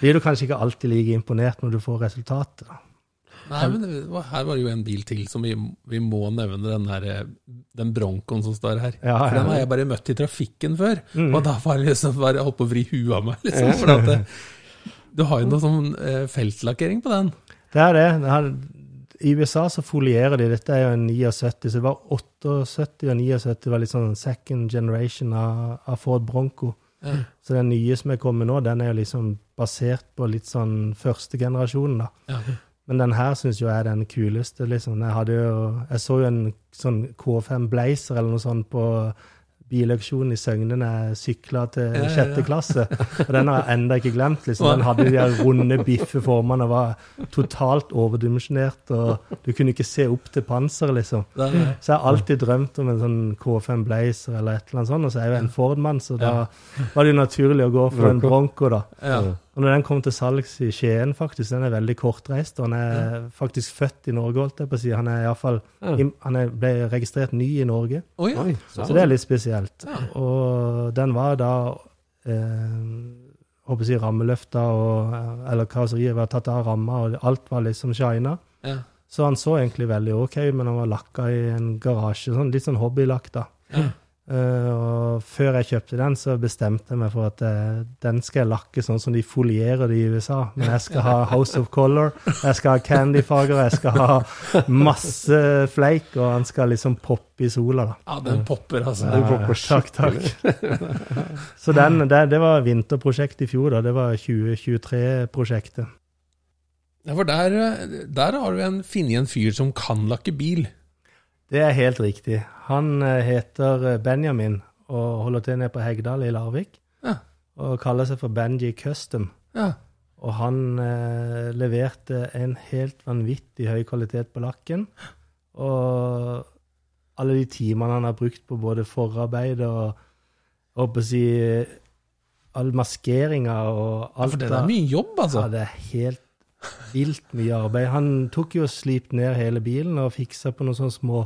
blir du kanskje ikke alltid like imponert når du får resultatet. da. Nei, men det, her var det jo en bil til som vi, vi må nevne, den, her, den Broncoen som står her. Ja, For den har jeg bare møtt i trafikken før, Mm. og da var det liksom bare holdt på å vri huet av meg. Liksom, for det, du har jo noe sånn eh, feltlakkering på den. Det er det. det er, I USA så folierer de. Dette er jo en 79, så det var 78 og 79 var litt sånn second generation av, av Ford Bronco. Ja. Så den nye som er kommet nå, den er jo liksom basert på litt sånn første generasjonen, da. Ja. Men den her syns jeg er den kuleste, liksom. Jeg jo Jeg så jo en sånn K5 Blazer eller noe sånt på bilauksjonen i Søgne da jeg sykla til Ja, ja, sjette klasse. Og den har jeg enda ikke glemt. liksom. Den hadde de runde biffeformene og var totalt overdimensjonert. Og du kunne ikke se opp til panseret, liksom. Så jeg har alltid drømt om en sånn K5 Blazer eller et eller annet sånt. Og så er jeg jo en Ford-mann, så da var det jo naturlig å gå for en Bronco, da. Ja. Og når den kom til salgs i Skien, faktisk, den er veldig kortreist. Og han er faktisk født i Norge, holdt jeg på å si. Han er i fall, Ja. han er, ble registrert ny i Norge. oh, ja. Oi, Så det er litt spesielt. Og den var da eh, håper jeg si rammeløfta, og, eh, eller karosseriet var tatt av ramma, og alt var liksom shina. Ja. Så han så egentlig veldig OK ut, men han var lakka i en garasje. Sånn, litt sånn hobbylakk, da. Eh, og før jeg kjøpte den, så bestemte jeg meg for at eh, den skal jeg lakke sånn som de folierer det i USA. Men jeg skal ha House of Color, jeg skal ha candyfarger, jeg skal ha masse flake, og han skal liksom poppe i sola, da. ja, den popper, altså. Ja, ja, takk, takk. Så den, det, det var vinterprosjekt i fjor, da. Det var 2023-prosjektet. Ja, for der, der har du en, funnet en fyr som kan lakke bil. Det er helt riktig. Han eh, heter Benjamin og holder til nede på Hegdal i Larvik. Ja. Og kaller seg for Benji Custom. Ja. Og han eh, leverte en helt vanvittig høy kvalitet på lakken. Og alle de timene han har brukt på både forarbeid og, håper å si all maskeringa og ja, alt for det er mye jobb, altså. Ja, det er helt vilt mye arbeid. Han tok jo og slipte ned hele bilen og fiksa på noen sånne små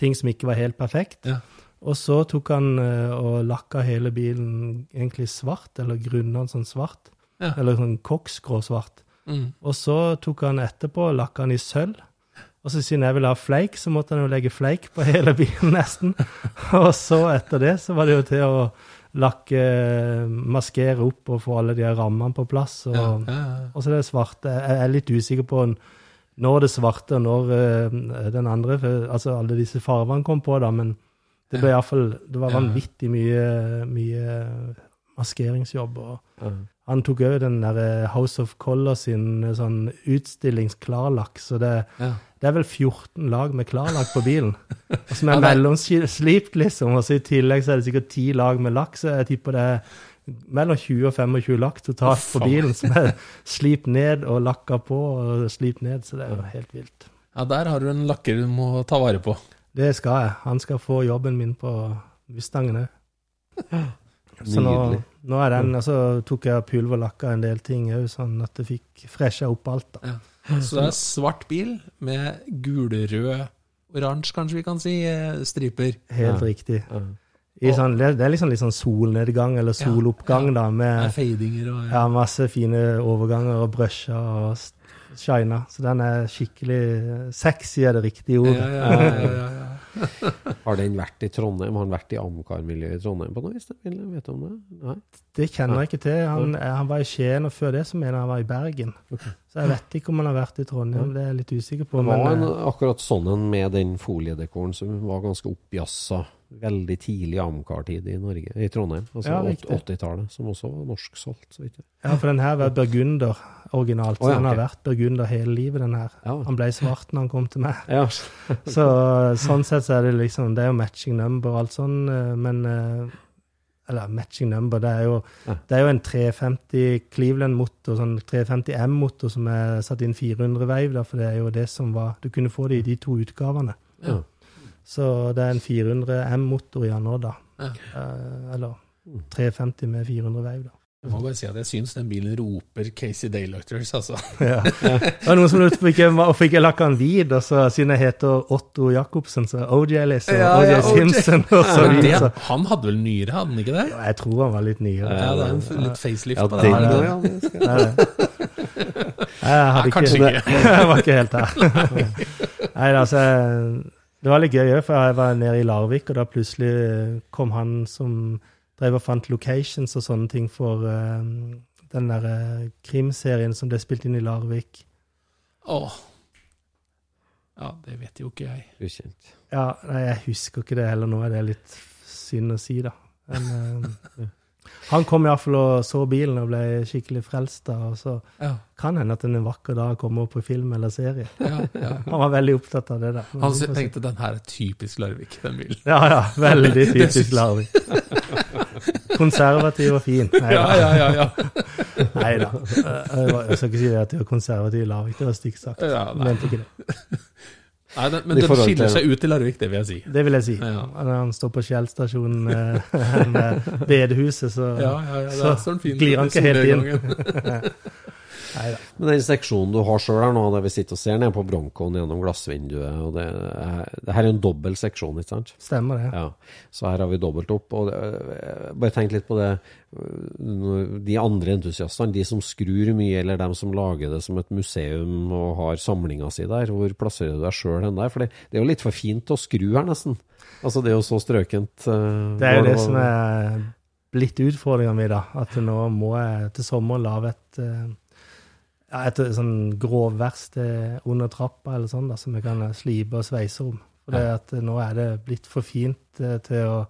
ting som ikke var helt perfekt. Ja. Og så tok han eh, og lakka hele bilen egentlig svart, eller grunna den sånn svart. Ja. Eller sånn koksgrå svart. Mm. Og så tok han etterpå og lakka den i sølv. Og så siden jeg ville ha fleik, så måtte han jo legge fleik på hele bilen nesten. og så etter det så var det jo til å lakke, maskere opp og få alle de rammene på plass. Og, Ja, ja, og så det svarte. Jeg er litt usikker på n- når det svarte og når eh, den andre, altså alle disse farvene kom på, da, men det ble i hvert fall, det var vanvittig mye, mye maskeringsjobb. og han tok òg den der eh, House of Color sin eh, sånn utstillingsklarlakk, så det, Ja. det er vel 14 lag med klarlakk på bilen. Som er mellomslipt, liksom. Og så i tillegg så er det sikkert 10 lag med lakk, så jeg tipper det er mellom 20 og 25 lakk totalt på bilen, som er slipt ned og lakka på og slipt ned, så det er jo helt vilt. ja, der har du en lakker du må ta vare på. Det skal jeg. Han skal få jobben min på Vistangen òg. Så nå, nå er den, og så tok jeg pulverlakka en del ting òg, sånn at det fikk fresha opp alt. da. Så det er svart bil med gulrød, oransje kanskje vi kan si, eh, striper. Helt Ja. riktig. Ja. I sånn, det er liksom litt sånn solnedgang eller soloppgang, ja. da, Det med er fadinger og ja, masse fine overganger og brusher og s- shina. Så den er skikkelig sexy, er det riktige ordet. ja, ja, ja, ja, ja. Har den vært i Trondheim? Har den vært i Amcar-miljøet i Trondheim på noe vis? Vet om det? Nei? Det kjenner jeg ikke til. Han, han var i Skien, og før det så mener jeg han var i Bergen. Så jeg vet ikke om han har vært i Trondheim, det er jeg litt usikker på. Det Men var en, eh, akkurat sånn en med den foliedekoren som var ganske oppjassa veldig tidlig Amcar-tid i Norge, i Trondheim. Altså Ja, 80-tallet, som også var norsksolgt. så ja, for den her var burgunder originalt. Så oh, ja, den har vært burgunder hele livet, den her. Ja. Han ble svart når han kom til meg. Ja. Så sånn sett så er det liksom Det er jo matching number og alt sånn, eh, men eh, Eller matching number, det er jo, det er jo en 350 Cleveland-motor, sånn 350 M-motor som er satt inn 400 veiv, for det er jo det som var Du kunne få det i de to utgavene. Ja. Så det er en 400 M-motor i den nå, da. Ja. Eh, eller 350 med 400 veiv, da. Jeg må bare si at jeg syns den bilen roper Casey Daylighters, altså. Ja. Det var noen som lurte på hvorfor ikke lakka den hvit, og så siden jeg heter Otto Jacobsen, så OJ liksom, Ja, OJ ja, Simpson og så det, videre. så- han hadde vel nyere, hadde han ikke det? Jeg tror han var litt nyere. Ja, det er en litt facelift Ja, på det. òg, ja. det Ja, det. Jeg hadde Nei, kanskje ikke. jeg var ikke helt der. Nei, altså, det var litt gøy òg, for jeg var nede i Larvik, og da plutselig kom han som drev og fant locations og sånne ting for uh, den der uh, krimserien som ble spilt inn i Larvik. Åh. Ja, det vet jo ikke jeg. Ukjent. Ja, nei, jeg husker ikke det heller nå, Det er litt synd å si, da. Men, eh, Han kom iallfall og så bilen og ble skikkelig frelst. da, og så Ja. kan hende at en vakker dag kommer opp på film eller serie. Ja, ja. Han var veldig opptatt av det. da. Han tenkte den her er typisk Larvik, den bilen. Ja, ja. Veldig typisk Larvik. Konservativ og fin. Nei Ja, da. ja, ja, ja. Nei da. Jeg skal ikke si at du er konservativ i Larvik, det var stygt sagt. Ja, nei. mente ikke det. Nei, den, men den skiller seg ut i Larvik, det vil jeg si. Det vil jeg si. Ja. Når han står på Skjell stasjon eh, bedehuset, så Ja, ja, ja, så glir han ikke helt inn. solnedgangen. Nei da. Men den seksjonen du har sjøl her nå, der vi sitter og ser ned på Broncoen gjennom glassvinduet og det, er- det her er en dobbel seksjon, ikke sant? Stemmer det. Ja, så her har vi dobbelt opp. Og det, bare tenk litt på det øh, De andre entusiastene, de som skrur mye, eller dem som lager det som et museum og har samlinga si der, hvor plasserer du deg sjøl hen der? For det, det er jo litt for fint å skru her, nesten. Altså, det er jo så strøkent. Uh, Det er jo det som er blitt utfordringa mi, da. At nå må jeg til sommeren lage et eh, ja, et sånn grovverksted under trappa eller sånn, da, som vi kan slipe og sveise om. For det at nå er det blitt for fint eh, til å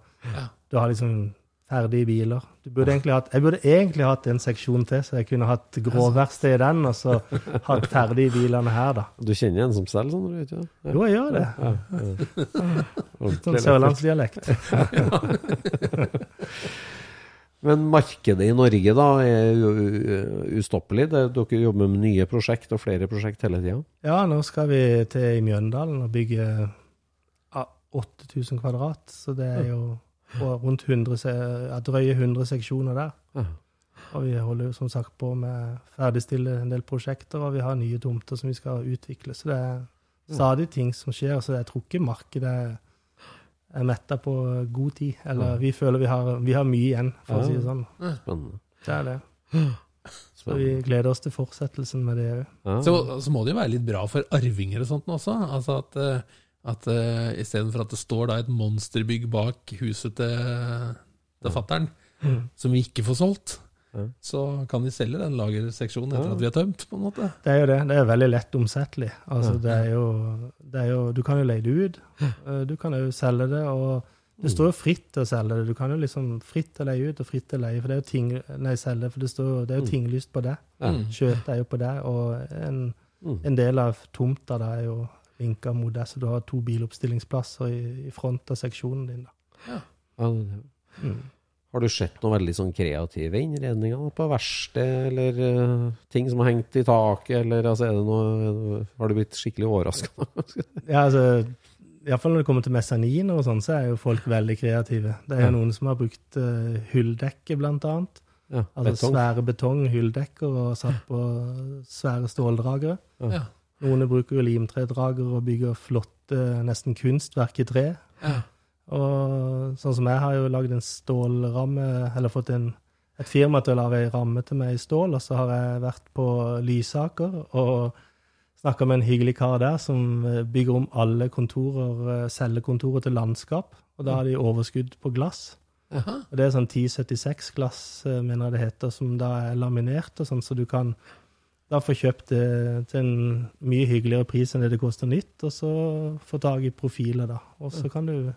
Du har liksom ferdige biler. Du burde egentlig hatt, jeg burde egentlig hatt en seksjon til, så jeg kunne hatt grovverksted i den, og så hatt ferdige bilene her, da. Du kjenner en som selger sånn, du vet ikke? Ja. Jo, jeg gjør det. Ja, ja. Sånn sørlandsdialekt. Men markedet i Norge da er jo ustoppelig. Dere jobber med nye prosjekt og flere prosjekt hele tida. Ja, nå skal vi til i Mjøndalen og bygge 8000 kvadrat. Så det er jo rundt 100, ja, drøye 100 seksjoner der. Ja. Og vi holder jo som sagt på med å ferdigstille en del prosjekter, og vi har nye tomter som vi skal utvikle. Så det er stadig ting som skjer. Så jeg tror ikke markedet er- metta på god tid. Eller vi føler vi har, vi har mye igjen, for å si det sånn. Spennende. Det er det. Så vi gleder oss til fortsettelsen med det òg. Ja. Så, så må det jo være litt bra for arvinger og sånt også. Altså at, eh, at uh, istedenfor at det står da et monsterbygg bak huset til, til fattern, som vi ikke får solgt, Ja. så kan de selge den lagerseksjonen etter Ja. at vi har tømt, på en måte. Det er jo det. Det er veldig lett omsettelig. Altså, Ja. det, er jo, det er jo Du kan jo leie det ut. Eh, Du kan jo selge det, og det står jo fritt til å selge det. Du kan jo liksom fritt til å leie ut og fritt til å leie, for det er jo ting Nei, selge, for det, står, det er jo tinglyst på det. Ja. Kjøp er jo på det, og en, Mm. en del av tomta da er jo vinka mot det, så du har to biloppstillingsplasser i, i front av seksjonen din. da. Ja, Mm. Har du sett noen veldig sånn kreative innredninger på verksted, eller uh, ting som har hengt i taket, eller altså, er det noe, har du blitt skikkelig overraska? Ja, altså, Iallfall når det kommer til mesaniner og sånn, så er jo folk veldig kreative. Det er jo Ja. noen som har brukt uh, hulldekke, blant annet. ja, Altså betong? svære betonghulldekker og satt på svære ståldragere. Ja. Noen bruker jo limtredrager og bygger flotte, nesten kunstverk i tre. Ja. Og sånn som jeg har jo lagd en stålramme, eller fått en, et firma til å lage ei ramme til meg i stål, og så har jeg vært på Lysaker og snakka med en hyggelig kar der som eh, bygger om alle kontorer, eh, cellekontorer til landskap. Og da har de overskudd på glass. Aha. Og det er sånn 1076-glass, eh, mener jeg det heter, som da er laminert, og sånn, så du kan da få kjøpt det til en mye hyggeligere pris enn det det koster nytt, og så få tak i profiler, da. Og så kan du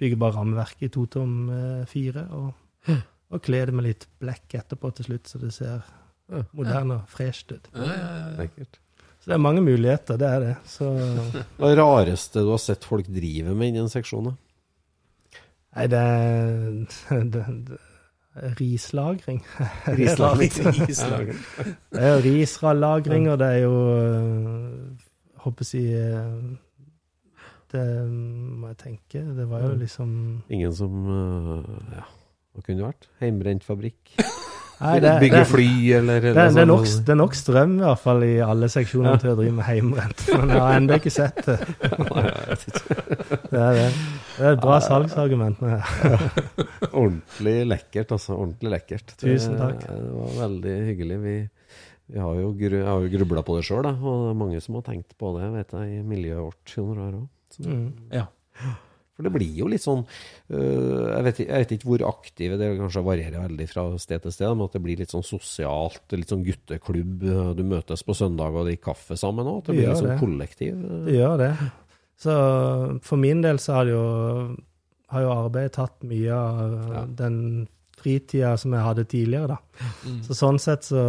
bygge bare rammeverk i to tom eh, fire, og, og kler det med litt blekk etterpå til slutt, så det ser moderne og fresh ut. Ja, ja, ja. Lekkert. Så det er mange muligheter, det er det. Så Hva er det rareste du har sett folk drive med innen seksjonen? Nei, det er det, det, Rislagring. Rislagring. Rislagring. Det er jo risralagring, og det er jo Håper jeg å si øh, Det må jeg tenke. Det var jo liksom Ingen som eh, Ja, hva kunne det vært? Heimbrent fabrikk? Nei, det, Bygge det, fly, eller, det, eller det, er nok, sånn? det er nok strøm i hvert fall i alle seksjoner til å drive med heimbrent. Men jeg har ennå ikke sett det. Det er det. Det er et bra salgsargument. Men Ordentlig lekkert, altså. Ordentlig lekkert. Tusen takk. Det var veldig hyggelig. Vi, vi har jo, gru- grubla på det sjøl, og det er mange som har tenkt på det vet jeg, i miljøet vårt. Mm. Ja. For det blir jo litt sånn øh, jeg, vet, ikke- jeg vet ikke hvor aktive det kanskje varierer veldig fra sted til sted, men at det blir litt sånn sosialt, litt sånn gutteklubb. Du møtes på søndag og drikker kaffe sammen òg. At det blir litt sånn det. kollektiv. Det gjør det. Så for min del så har det jo, har jo arbeidet tatt mye av Ja. den fritida som jeg hadde tidligere, da. Så sånn sett så,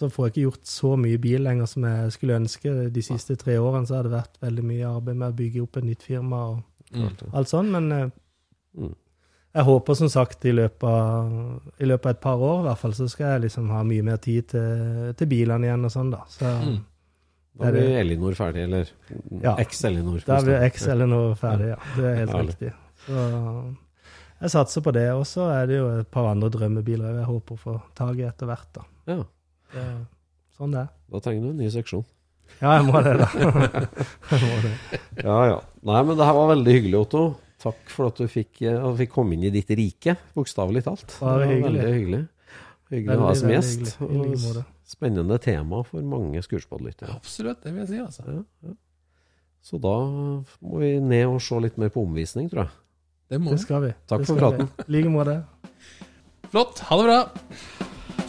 så får jeg ikke gjort så mye bil lenger som jeg skulle ønske. De siste tre årene så har det vært veldig mye arbeid med å bygge opp et nytt firma og alt sånn, men eh, Mm. jeg håper som sagt i løpet, av, i løpet av et par år i hvert fall, så skal jeg liksom ha mye mer tid til, til bilene igjen og sånn, da. Så Da er blir Elinor ferdig, eller Ja. eks-Elinor. da blir X-Elinor ferdig, ja. Det er helt riktig. Så jeg satser på det. Og så er det jo et par andre drømmebiler jeg håper å få tak i etter hvert, da. Ja, Det, sånn det er. da trenger du en ny seksjon. Ja, jeg må det, da. må det. Ja, ja. Nei, men det her var veldig hyggelig, Otto. Takk for at du fikk, eh, at du fikk komme inn i ditt rike, bokstavelig talt. Bare Det var hyggelig. Veldig hyggelig. Hyggelig å ha deg som gjest. like. Spennende tema for mange Skurspodlyttere. Absolutt, det vil jeg si. altså. Ja, ja. Så da må vi ned og se litt mer på omvisning, tror jeg. Det må Det skal vi. Takk Det for praten. I like måte. Flott. Ha det bra.